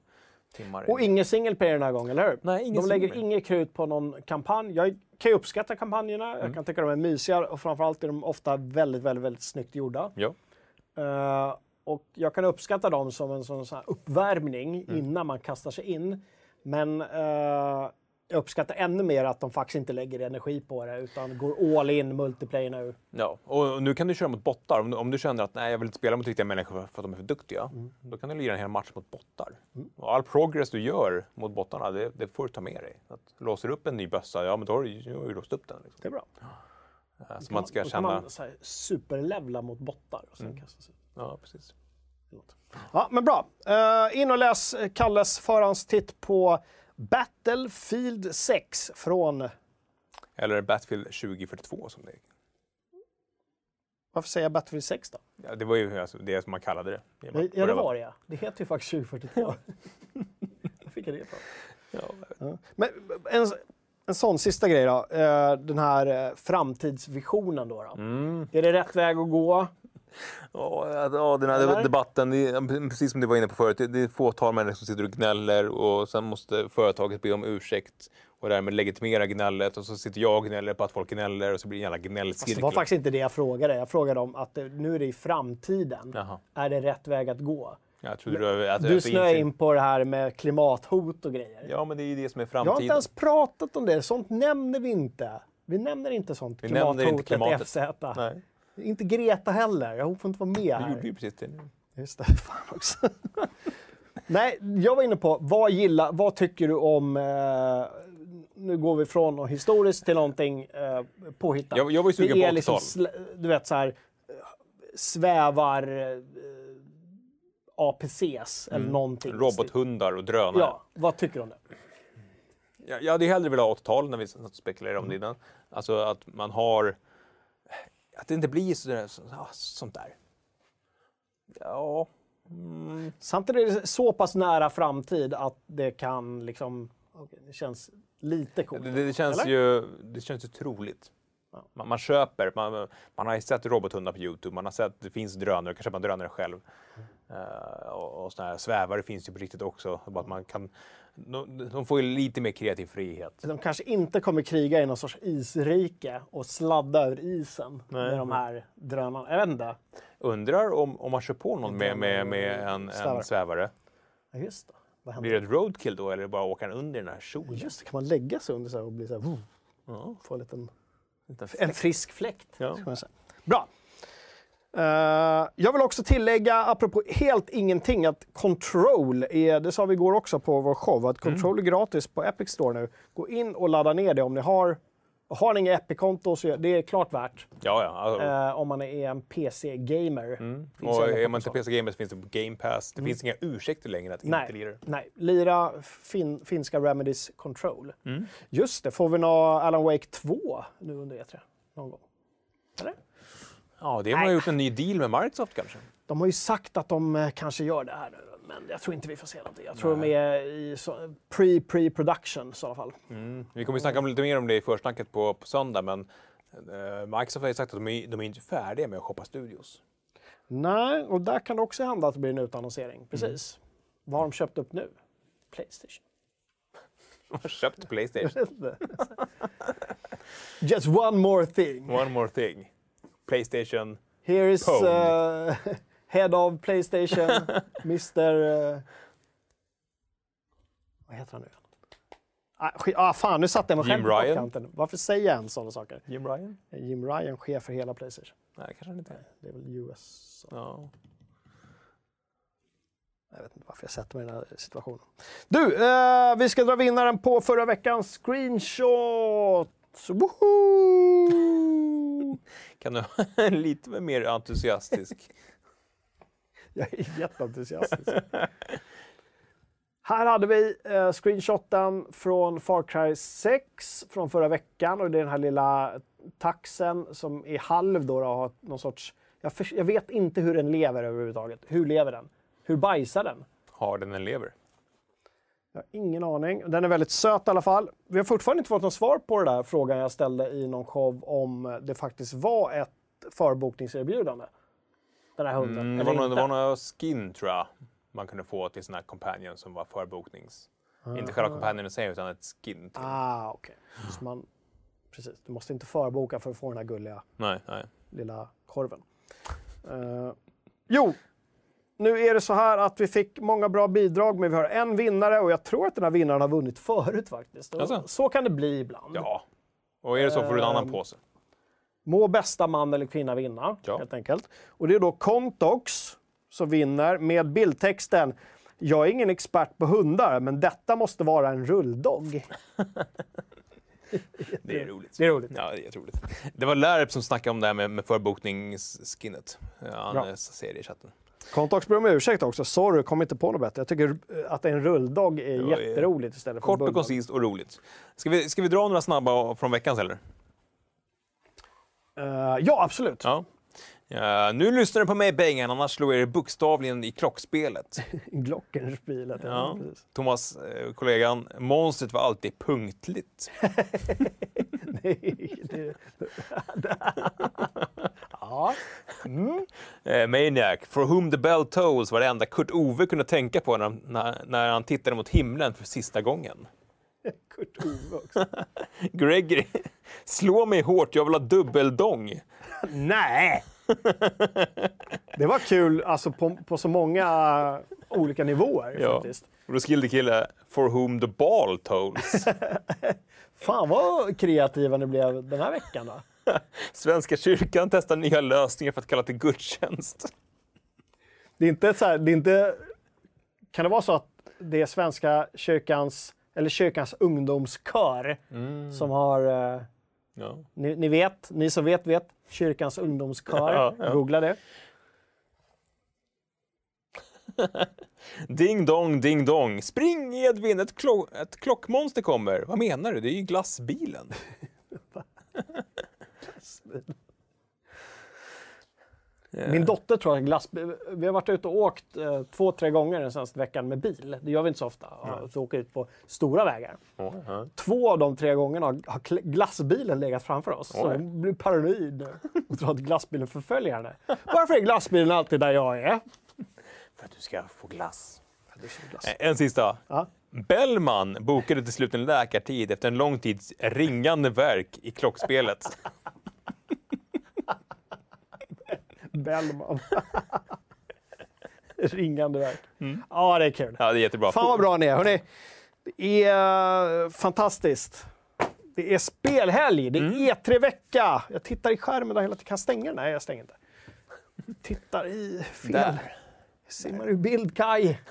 timmar. Och in. ingen single player den här gången, eller hur? Nej, ingen de lägger inget krut på någon kampanj. Jag kan ju uppskatta kampanjerna, Mm. jag kan tycka de är mysiga och framförallt är de ofta väldigt, väldigt, väldigt snyggt gjorda. Ja. Eh, och jag kan uppskatta dem som en sån, sån uppvärmning Mm. innan man kastar sig in. Men eh, jag uppskattar ännu mer att de faktiskt inte lägger energi på det utan går all in multiplayer nu. Ja, och nu kan du köra mot bottar. Om du, om du känner att nej, jag vill inte spela mot riktiga människor för, att de är för duktiga. Då kan du lira en hel match mot bottar. Och all progress du gör mot bottarna, det, det får du ta med dig. Att låser du upp en ny bössa, ja men då har du ju låst upp den. Liksom. Det är bra. Eh, Så man ska kan känna... man så här, superlevla mot bottar och sen kasta sig. Ja, precis. Ja, men bra. Eh, in och läs Kalles förhandstitt på Battlefield 6 från... Eller Battlefield 2042 som det är. Varför säger jag Battlefield 6 då? Ja, det var ju alltså det som man kallade det. man- Ja, det var det ja. Det heter ju faktiskt 2042. Var (laughs) fick jag det ifrån? Ja, Ja. Men en, en sån sista grej då. Eh, den här eh, framtidsvisionen då. då. mm. Är det rätt väg att gå? Ja, ja, den här Eller? debatten, det precis som du var inne på förut, det är fåtal människor som sitter och gnäller och sen måste företaget be om ursäkt och därmed legitimera gnället och så sitter jag och gnäller på att folk gnäller och så blir det en jävla gnällcirkel. det var faktiskt inte det jag frågade. Jag frågade om att nu är det i framtiden. Jaha. Är det rätt väg att gå? Jag trodde du, att, Du att snöar inser- in på det här med klimathot och grejer. Ja, men det är ju det som är Jag har inte framtiden. ens pratat om det. Sånt nämner vi inte. Vi nämner inte sånt. Vi inte Klimathotet klimatet. FZ. Nej, Inte Greta heller. Hon får inte vara med här. gjorde ju precis det. Just det, (laughs) fan också. Nej, jag var inne på, vad gillar, vad tycker du om, eh, nu går vi från något historiskt till någonting eh, påhittat. Jag- jag var ju sugen på är liksom 80-tal. sl- du vet så här, eh, svävar eh, APCs eller någonting. Robothundar och drönare. Ja, vad tycker du om det? Jag, jag hade hellre velat ha 80-tal när vi spekulerade om det innan. Alltså att man har... Att det inte blir sådär, så, sånt där. Ja... Samtidigt är det så pass nära framtid att det kan liksom, okej, det känns lite coolt. Det, det, känns Eller? ju, det känns ju troligt. Man, man köper, man, man har sett robothundar på Youtube, man har sett det finns drönare, kan köpa drönare själv. Eh, och, och såna här svävare finns ju på riktigt också. Bara att man kan, de, de får ju lite mer kreativ frihet. De kanske inte kommer kriga i någon sorts isrike och sladda över isen Nej. med de här drönarna. Jag vet inte. Undrar om, om man kör på någon med, med, med en, Svävare. en svävare. Ja, just det. Vad händer? Blir det ett roadkill då eller bara åker han under den här kjolen? Just det, kan man lägga sig under så och bli så här, Ja. få en Liten en frisk fläkt. Ja. Bra. Eh, jag vill också tillägga, apropå helt ingenting, att Control, är, det sa vi igår också på vår show, att Control är gratis på Epic Store nu. Gå in och ladda ner det om ni har. Har ni inget Epic-konto så det är klart värt. Ja, ja. Alltså, Eh, om man är en PC-gamer. Mm. Och är man inte konsol. PC Gamer så finns det Game Pass. Det finns inga ursäkter längre att Nej, inte lira nej. Lira fin, finska Remedies Control. Mm. Just det, får vi nå Alan Wake 2 nu under E3? Någon gång? Eller? Ja, det har man gjort en ny deal med Microsoft kanske. De har ju sagt att de eh, kanske gör det här nu, men jag tror inte vi får se någonting. Jag tror de är i pre-pre-production i så fall. Mm. Vi kommer ju snacka om lite mer om det i försnacket på, på söndag, men eh, Microsoft har ju sagt att de är, de är inte färdiga med att shoppa studios. Nej, och där kan det också hända att det blir en utannonsering. Precis. Vad har de köpt upp nu? Playstation. (laughs) De har köpt Playstation. Just one more thing. One more thing. Playstation. Here is uh, (laughs) head of Playstation, (laughs) Mr... Uh, vad heter han nu? Ah, ah, fan, nu satte jag mig själv på kanten. Varför säger jag ens sådana saker? Jim Ryan? Jim Ryan, chef för hela Playstation. Nej, kanske han inte är. Det är väl US. Ja. Jag vet inte varför jag sätter mig i den här situationen. Du, eh, vi ska dra vinnaren på förra veckans screenshot. Woho! (laughs) Kan du vara lite mer entusiastisk? (laughs) (laughs) Jag är jätteentusiastisk. Här hade vi eh, screenshoten från Far Cry 6 från förra veckan och det är den här lilla taxen som är halv då, och har någon sorts... Jag, för, jag vet inte hur den lever överhuvudtaget. Hur lever den? Hur bajsar den? Har den en lever? Jag har ingen aning. Den är väldigt söt i alla fall. Vi har fortfarande inte fått något svar på den där frågan jag ställde i någon show om det faktiskt var ett förbokningserbjudande. Den här hunden. Mm, det, var någon, det var någon skin tror jag man kunde få till sån här companion som var förboknings... Inte själva companion i sig utan ett skin till. Ah, okej. Så man... Precis, du måste inte förboka för att få den här gulliga Nej, nej. lilla korven. Eh, jo, nu är det så här att vi fick många bra bidrag, men vi har en vinnare och jag tror att den här vinnaren har vunnit förut faktiskt. Alltså? Så kan det bli ibland. Ja. Och är det så får du en annan Ehm, påse. Må bästa man eller kvinna vinna, Ja. helt enkelt. Och det är då Contox som vinner med bildtexten Jag är ingen expert på hundar, men detta måste vara en rulldog. (laughs) Det är roligt. Det är roligt. Ja, det är jätteroligt. Det var Lärp som snackade om det här med, med förbokningsskinnet. Han ja. säger det i chatten. Contox ber om ursäkt också. Sorry, kom inte på något bättre. Jag tycker att en rulldog är jätteroligt istället för Kort och koncist och roligt. Ska vi, ska vi dra några snabba från veckans eller? Eh, ja, absolut. Ja. Ja, nu lyssnar du på mig Bengan, annars slår jag er bokstavligen i klockspelet. (laughs) Glockenspilet. Ja. Ja. precis. Thomas, eh, kollegan, monstret var alltid punktligt. (laughs) Nej, det, (laughs) ja, Ja. Eh, Maniac, For whom the bell tolls var det enda Kurt Ove kunde tänka på när, när, när han tittade mot himlen för sista gången. (laughs) Kurt Ove också. (laughs) Gregory, slå mig hårt, jag vill ha dubbeldong. (laughs) Nej! Det var kul alltså, på, på så många olika nivåer Ja. faktiskt. Skrev kille For whom the ball tolls. Fan vad kreativa ni blev den här veckan då. Svenska kyrkan testar nya lösningar för att kalla till gudstjänst. Det är inte så här, det är inte... Kan det vara så att det är Svenska kyrkans, eller kyrkans ungdomskör som har... eh, Ja. Ni, ni vet, ni som vet vet. Kyrkans ungdomskör. (laughs) Ja, ja. Googla det. (laughs) Ding dong, ding dong. Spring Edvin, ett, klo- ett klockmonster kommer. Vad menar du? Det är ju glassbilen. (laughs) Min dotter tror jag glass... Vi har varit ute och åkt eh, två, tre gånger den senaste veckan med bil. Det gör vi inte så ofta. Att åka ut på stora vägar. Ja. Två av de tre gångerna har glassbilen legat framför oss. Så Oj. hon blir paranoid och tror att glassbilen förföljer henne. Varför är glassbilen alltid där jag är? För att du ska få glass. Eh, En sista. Ja. Bellman bokade till slut en läkartid efter en lång tids ringande verk i klockspelet. Bellman. (laughs) Ringande verk. Ja, det är kul. Ja, det är jättebra. Fan vad bra ni är. Hörrni, det är eh, fantastiskt. Det är spelhelg, det är E3-vecka. Jag tittar i skärmen där hela tiden. Kan jag stänga den? Nej, jag stänger inte. Tittar i fel. Där. Simmar ur bild, Kaj. (laughs)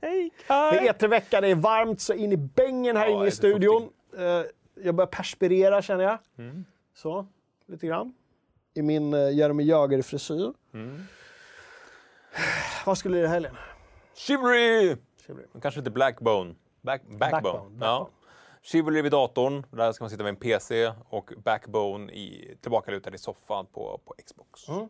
Hej Det är Kaj! E3-vecka, det är varmt så in i bängen här Ja, inne i studion. Eh, jag börjar perspirera känner jag. Mm. Så, lite grann. I min uh, Jeremy Jagr-frisyr. Mm. (sighs) Vad skulle du i helgen? Chivalry! Kanske lite Blackbone. Back, backbone. Backbone, Ja. Chivalry vid datorn. Där ska man sitta med en PC. Och Backbone i, tillbakalutad i soffan på, på Xbox. Mm.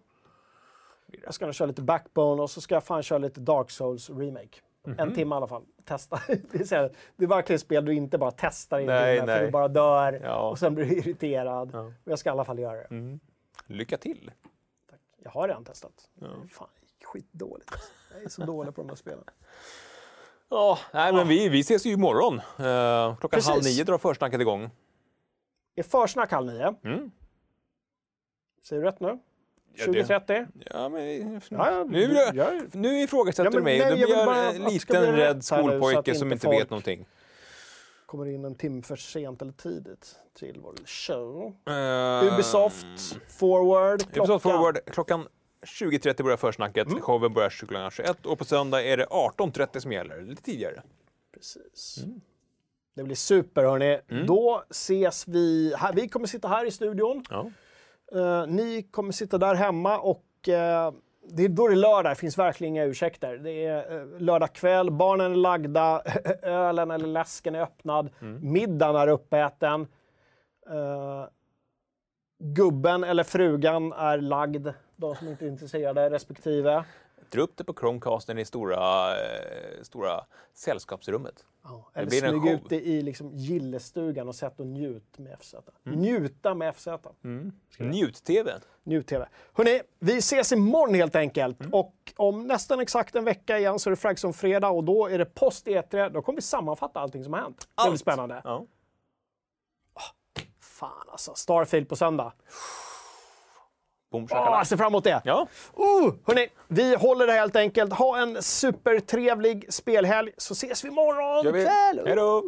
Jag ska nog köra lite Backbone och så ska jag fan köra lite Dark Souls Remake. Mhm. En timme i alla fall. Testa. (laughs) det, är det är verkligen ett spel du inte bara testar i en Nej, timme, för du bara dör Ja. och sen blir du (laughs) irriterad. Ja. Mm. Men jag ska i alla fall göra det. Lycka till! Jag har redan testat. Fan, skitdåligt. Jag är så dålig på de här spelen. Ja, nej, men vi, vi ses ju imorgon. Uh, klockan Precis. halv nio drar försnacket igång. Är försnack halv nio? Mm. Säger du rätt nu? Ja, det- 20.30? Ja, men, Ja, ja, nu, jag- nu ifrågasätter Ja, men du mig. nej, du jag blir bara en liten rädd nu, skolpojke som inte vet någonting. Kommer in en timme för sent eller tidigt till vår show. Uh, Ubisoft, Forward, klockan. Ubisoft Forward, klockan 20.30 börjar försnacket. Mm. Showen börjar klockan 21 och på söndag är det 18.30 som gäller, lite tidigare. Precis. Mm. Det blir super hörni. Då ses vi. Här, vi kommer sitta här i studion. Ja. Eh, ni kommer sitta där hemma och eh, det är, då är det lördag, det finns verkligen inga ursäkter. Det är uh, lördag kväll, barnen är lagda, (laughs) ölen eller läsken är öppnad, middagen är uppäten. Eh, gubben eller frugan är lagd, de som inte är intresserade respektive. Dra upp det på Chromecasten i stora, eh, stora sällskapsrummet. Ja, Det eller en smyg ut det i liksom gillestugan och sätt och njut med FZ. Mm. Njuta med FZ. Njut-TV. Njut-TV. Hörrni, vi ses imorgon helt enkelt. Mm. Och om nästan exakt en vecka igen så är det Frags on fredag och då är det post E3. Då kommer vi sammanfatta allting som har hänt. Det blir Allt. spännande. Ja. Fan alltså, Starfield på söndag. Boom, shakalaka. jag ser fram emot det. Ja, Uh, hörni, vi håller det helt enkelt. Ha en supertrevlig spelhelg så ses vi imorgon kväll. Hej då!